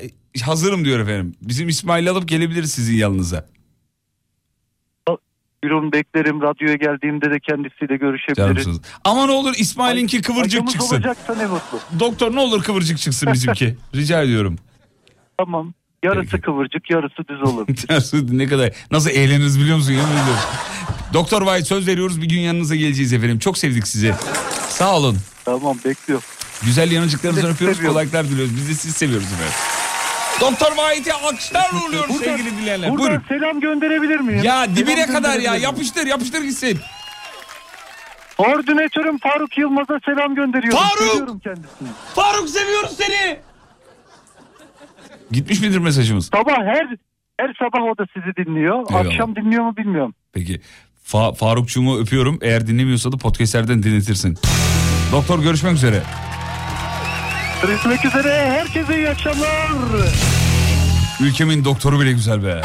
hazırım diyor efendim. Bizim İsmail'i alıp gelebiliriz sizin yanınıza. Buyurun beklerim radyoya geldiğimde de kendisiyle görüşebiliriz. Canımsınız. Ama ne olur İsmail'inki kıvırcık Acımız çıksın. olacaksa ne mutlu. Doktor ne olur kıvırcık çıksın bizimki. (laughs) Rica ediyorum. Tamam. Yarısı kıvırcık yarısı düz olur. (laughs) ne kadar nasıl eğleniriz biliyor musun? Doktor White söz veriyoruz bir gün yanınıza geleceğiz efendim. Çok sevdik sizi. Sağ olun. Tamam bekliyorum. Güzel de öpüyoruz. Kolaylıklar diliyoruz. Biz de sizi seviyoruz efendim. Doktor alkışlar uğurluyoruz Buradan- sevgili dinleyenler. Buradan Buyurun. selam gönderebilir miyim? Ya dibine Selam kadar ya yapıştır yapıştır gitsin. Koordinatörüm Faruk Yılmaz'a selam gönderiyorum. Faruk! Seviyorum kendisini. Faruk seviyoruz seni. Gitmiş midir mesajımız? Sabah her her sabah o da sizi dinliyor. Eyvallah. Akşam dinliyor mu bilmiyorum. Peki. Fa- Farukçuğumu öpüyorum. Eğer dinlemiyorsa da podcastlerden dinletirsin. Doktor görüşmek üzere. Görüşmek üzere. Herkese iyi akşamlar. Ülkemin doktoru bile güzel be.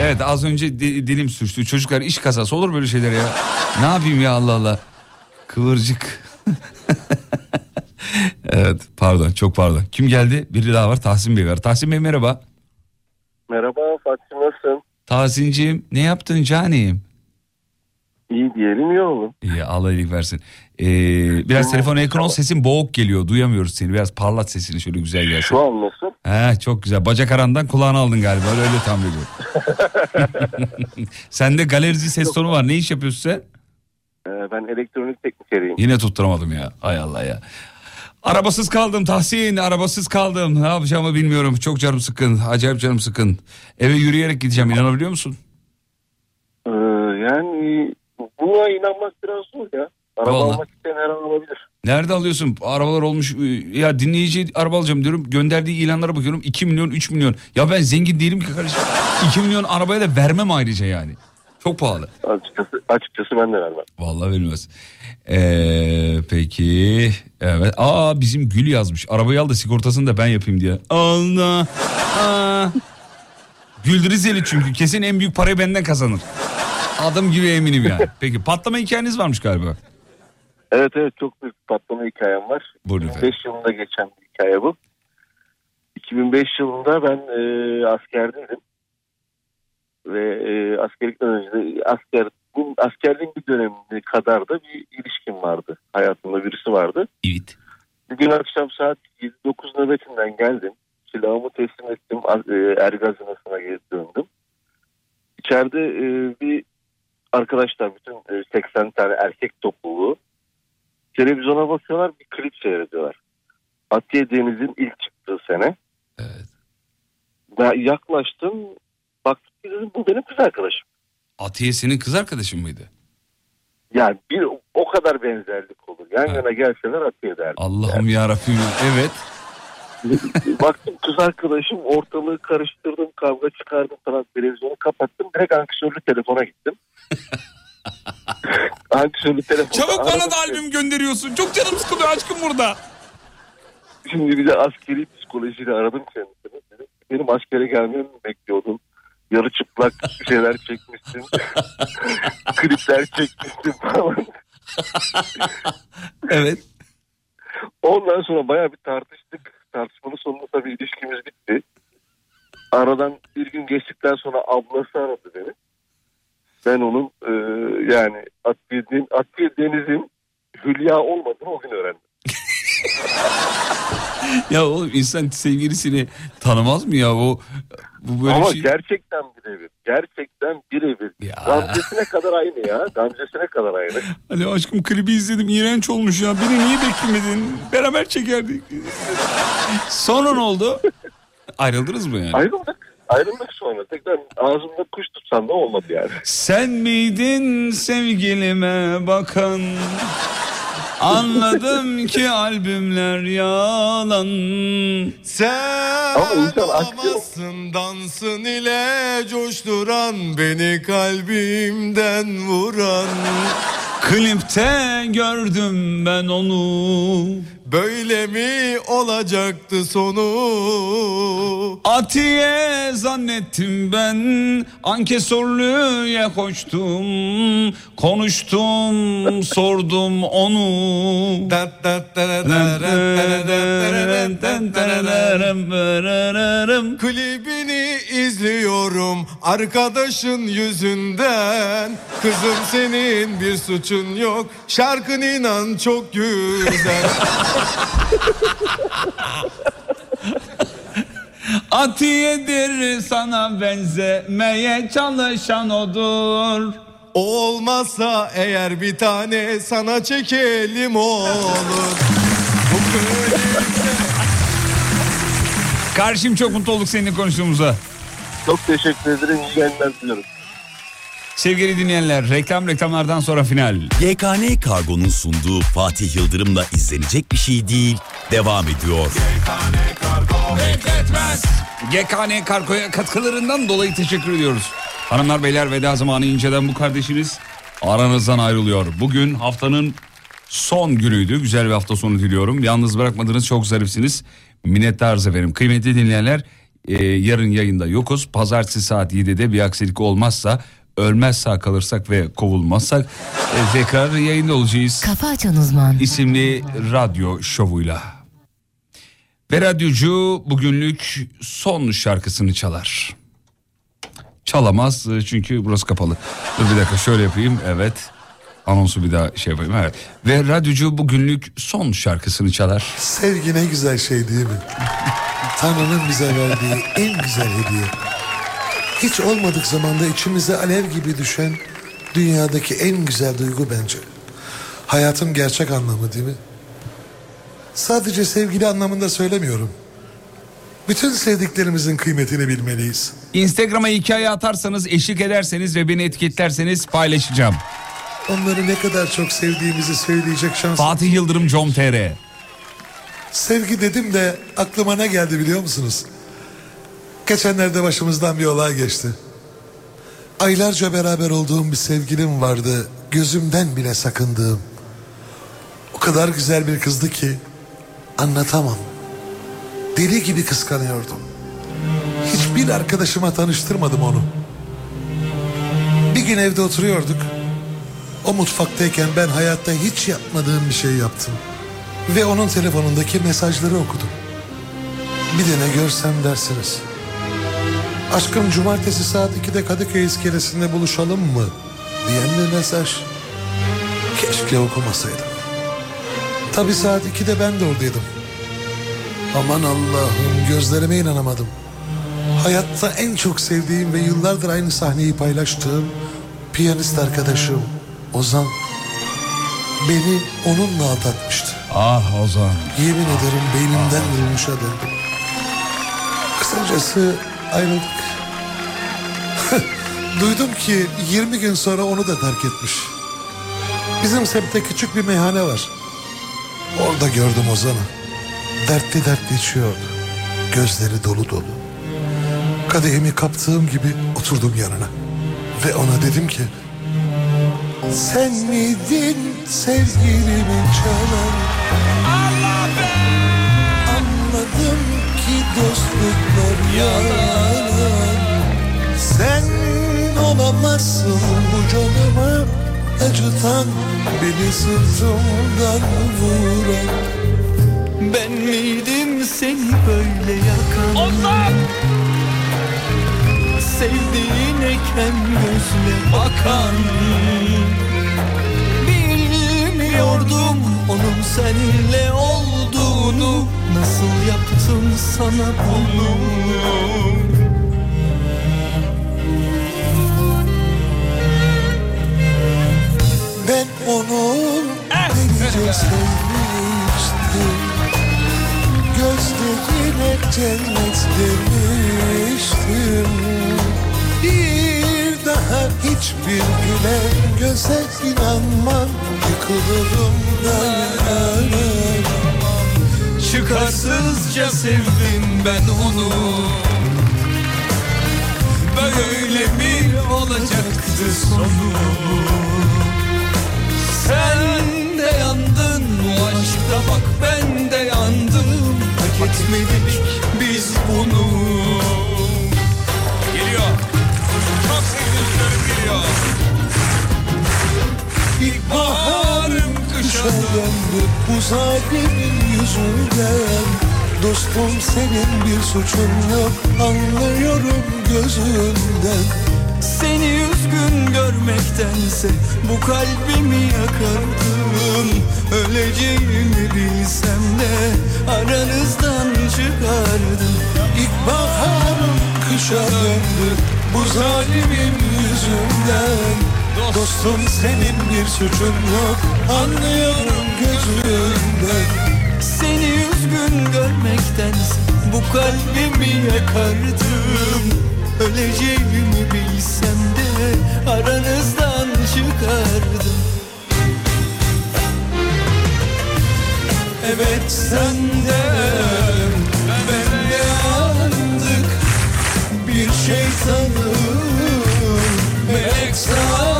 Evet az önce di- dilim sürçtü. Çocuklar iş kazası olur böyle şeyler ya. Ne yapayım ya Allah Allah. Kıvırcık. (laughs) (laughs) evet pardon çok pardon. Kim geldi? Biri daha var Tahsin Bey var. Tahsin Bey merhaba. Merhaba Fatih nasılsın? Tahsin'ciğim ne yaptın canim? İyi diyelim iyi oğlum. İyi Allah iyilik versin. Ee, biraz telefona yakın ol sesin boğuk geliyor. Duyamıyoruz seni. Biraz parlat sesini şöyle güzel gelsin. Şu an nasıl? He, çok güzel. Bacak arandan kulağını aldın galiba. Öyle, öyle tahmin ediyorum. (laughs) Sende galerici ses tonu var. Ne iş yapıyorsun sen? Ee, ben elektronik teknikeriyim. Yine tutturamadım ya. Hay Allah ya. Arabasız kaldım Tahsin. Arabasız kaldım. Ne yapacağımı bilmiyorum. Çok canım sıkın. Acayip canım sıkın. Eve yürüyerek gideceğim. İnanabiliyor musun? Ee, yani buna inanmak biraz zor ya. Araba Vallahi. almak isteyen her an alabilir. Nerede alıyorsun? Arabalar olmuş. Ya dinleyici araba alacağım diyorum. Gönderdiği ilanlara bakıyorum. 2 milyon 3 milyon. Ya ben zengin değilim ki kardeşim. 2 milyon arabaya da vermem ayrıca yani. Çok pahalı. Açıkçası, açıkçası ben de vermem. Vallahi verilmez. Ee, peki. Evet. Aa bizim Gül yazmış. Arabayı al da sigortasını da ben yapayım diye. Allah. Aa. Gül Rizeli çünkü. Kesin en büyük parayı benden kazanır. Adım gibi eminim yani. Peki patlama hikayeniz varmış galiba. Evet evet çok büyük patlama hikayem var. Buyurun 2005 yılında geçen bir hikaye bu. 2005 yılında ben e, askerdeydim. Ve e, askerlikten önce asker, bu askerliğin bir dönemi kadar da bir ilişkim vardı. Hayatımda birisi vardı. Evet. Bir gün akşam saat 7-9 nöbetinden geldim. Silahımı teslim ettim. E, Ergazinası'na geri döndüm. İçeride e, bir arkadaşlar bütün e, 80 tane erkek topluluğu televizyona bakıyorlar bir klip seyrediyorlar. Atiye Deniz'in ilk çıktığı sene. Ben yaklaştım. Dedim bu benim kız arkadaşım. Atiye senin kız arkadaşın mıydı? Yani bir o kadar benzerlik olur. Yan yana gelseler Atiye derdim. Allah'ım ya Rabbim. Evet. (laughs) Baktım kız arkadaşım ortalığı karıştırdım kavga çıkardım falan televizyonu kapattım direkt anksiyonlu telefona gittim. (laughs) anksiyonlu telefon. Çabuk bana da albüm gönderiyorsun. Çok canım sıkılıyor aşkım burada. Şimdi bir de askeri psikolojiyle aradım kendisini. Dedim, benim askere gelmemi mi bekliyordun? Yarı çıplak şeyler çekmişsin. (laughs) Klipler çekmişsin falan. (laughs) evet. Ondan sonra bayağı bir tartıştık. Tartışmanın sonunda tabii ilişkimiz bitti. Aradan bir gün geçtikten sonra ablası aradı beni. ben onun e, yani Atfiye, Den- Atfiye Deniz'in Hülya olmadığını o gün öğrendim. (laughs) Ya oğlum insan sevgilisini tanımaz mı ya o bu böyle Ama şey. gerçekten birebir. Gerçekten birebir. Gamzesine kadar aynı ya. Gamzesine kadar aynı. Hani aşkım klibi izledim iğrenç olmuş ya beni niye beklemedin beraber çekerdik. Sonra ne oldu? Ayrıldınız mı yani? Ayrıldık. Ayrıldık sonra. Tekrar ağzımda kuş tutsan da olmadı yani. Sen miydin sevgilime bakan? Anladım ki albümler yalan. Sen olamazsın dansın ile coşturan beni kalbimden vuran. Klipte gördüm ben onu. Böyle mi olacaktı sonu? Atiye zannettim ben Ankesörlüğe koştum. Konuştum (laughs) sordum onu. (laughs) Klibini izliyorum arkadaşın yüzünden. Kızım senin bir suçun yok şarkın inan çok güzel (laughs) (laughs) Atiyedir sana benzemeye çalışan odur O olmazsa eğer bir tane sana çekelim olur Karşım çok mutlu olduk seninle konuştuğumuza. Çok teşekkür ederim. İyi yayınlar diliyorum. Sevgili dinleyenler reklam reklamlardan sonra final. YKN Kargo'nun sunduğu Fatih Yıldırım'la izlenecek bir şey değil devam ediyor. Bekletmez. GKN Kargo'ya katkılarından dolayı teşekkür ediyoruz. Hanımlar beyler veda zamanı inceden bu kardeşiniz aranızdan ayrılıyor. Bugün haftanın son günüydü. Güzel bir hafta sonu diliyorum. Yalnız bırakmadınız çok zarifsiniz. Minnettarız efendim. Kıymetli dinleyenler e, yarın yayında yokuz. Pazartesi saat 7'de bir aksilik olmazsa ölmez sağ kalırsak ve kovulmazsak e, tekrar yayında olacağız. Kafa Açan Uzman. isimli radyo şovuyla. Ve radyocu bugünlük son şarkısını çalar. Çalamaz e, çünkü burası kapalı. Dur bir dakika şöyle yapayım. Evet. Anonsu bir daha şey yapayım. Evet. Ve radyocu bugünlük son şarkısını çalar. Sevgi ne güzel şey değil mi? Tanrı'nın bize verdiği en güzel hediye. Hiç olmadık zamanda içimize alev gibi düşen dünyadaki en güzel duygu bence. Hayatın gerçek anlamı değil mi? Sadece sevgili anlamında söylemiyorum. Bütün sevdiklerimizin kıymetini bilmeliyiz. Instagram'a hikaye atarsanız, eşlik ederseniz ve beni etiketlerseniz paylaşacağım. Onları ne kadar çok sevdiğimizi söyleyecek şans. Fatih Yıldırım com.tr Sevgi dedim de aklıma ne geldi biliyor musunuz? Geçenlerde başımızdan bir olay geçti. Aylarca beraber olduğum bir sevgilim vardı. Gözümden bile sakındığım. O kadar güzel bir kızdı ki anlatamam. Deli gibi kıskanıyordum. Hiçbir arkadaşıma tanıştırmadım onu. Bir gün evde oturuyorduk. O mutfaktayken ben hayatta hiç yapmadığım bir şey yaptım. Ve onun telefonundaki mesajları okudum. Bir de ne görsem dersiniz. Aşkım cumartesi saat 2'de Kadıköy iskelesinde buluşalım mı? Diyen bir mesaj. Keşke okumasaydım. Tabi saat 2'de ben de oradaydım. Aman Allah'ım gözlerime inanamadım. Hayatta en çok sevdiğim ve yıllardır aynı sahneyi paylaştığım piyanist arkadaşım Ozan beni onunla aldatmıştı. Ah Ozan. Yemin ederim beynimden vurulmuşa döndüm. Kısacası ayrıldık. (laughs) Duydum ki 20 gün sonra onu da terk etmiş. Bizim semtte küçük bir meyhane var. Orada gördüm Ozan'ı. Dertli dertli içiyordu. Gözleri dolu dolu. Kadehimi kaptığım gibi oturdum yanına. Ve ona dedim ki... Sen miydin sevgilimin çalan? Dostluklar yalan. Sen olamazsın bu canımı acıtan beni sırtımdan vuran. Ben miydim seni böyle yakan? Sevdiğine kem gözle bakan Bilmiyordum onun seninle olduğunu Nasıl yaptım sana bunu? Ben onu delice sevmiştim Gözlerine cennet demiştim Bir daha hiçbir gülen göze inanmam. Yıkılırım dayanamam Çıkarsızca sevdim ben onu Böyle mi olacaktı sonu Sen de yandın bu aşkta bak ben de yandım Hak etmedik biz bunu Geliyor. Çok sevdiğim geliyor. İlkbaharım kışa döndü bu zalimin yüzünden. Dostum senin bir suçun yok anlıyorum gözünden. Seni üzgün görmektense bu kalbimi yakardım Öleceğimi bilsem de aranızdan çıkardım. İlkbaharım kışa döndü bu zalimin yüzünden Dostum senin bir suçun yok. Anlıyorum gözünden Seni üzgün görmektense bu kalbimi yakardım. Öleceğimi bilsem de aranızdan çıkardım. Evet sen de ben de yandık Bir şeytanın melek sandık Bu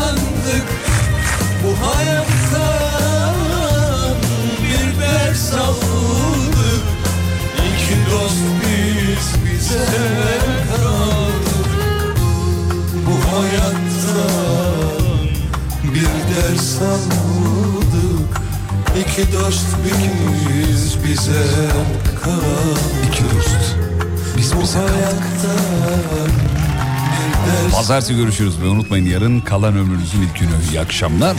hayattan bir ders aldık. İki dost biz bize kaldık. Bu hayattan bir ders aldık. İki dost biz bize kaldık. İki dost. Biz bize hayattan Pazartesi görüşürüz ve unutmayın yarın kalan ömrünüzün ilk günü. İyi akşamlar.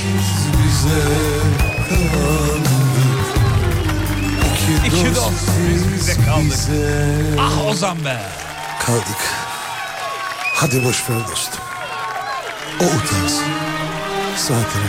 İki, İki dost, biz bize kaldık. Ah Ozan be. Kaldık. Hadi boş ver dostum. O utansın. Zaten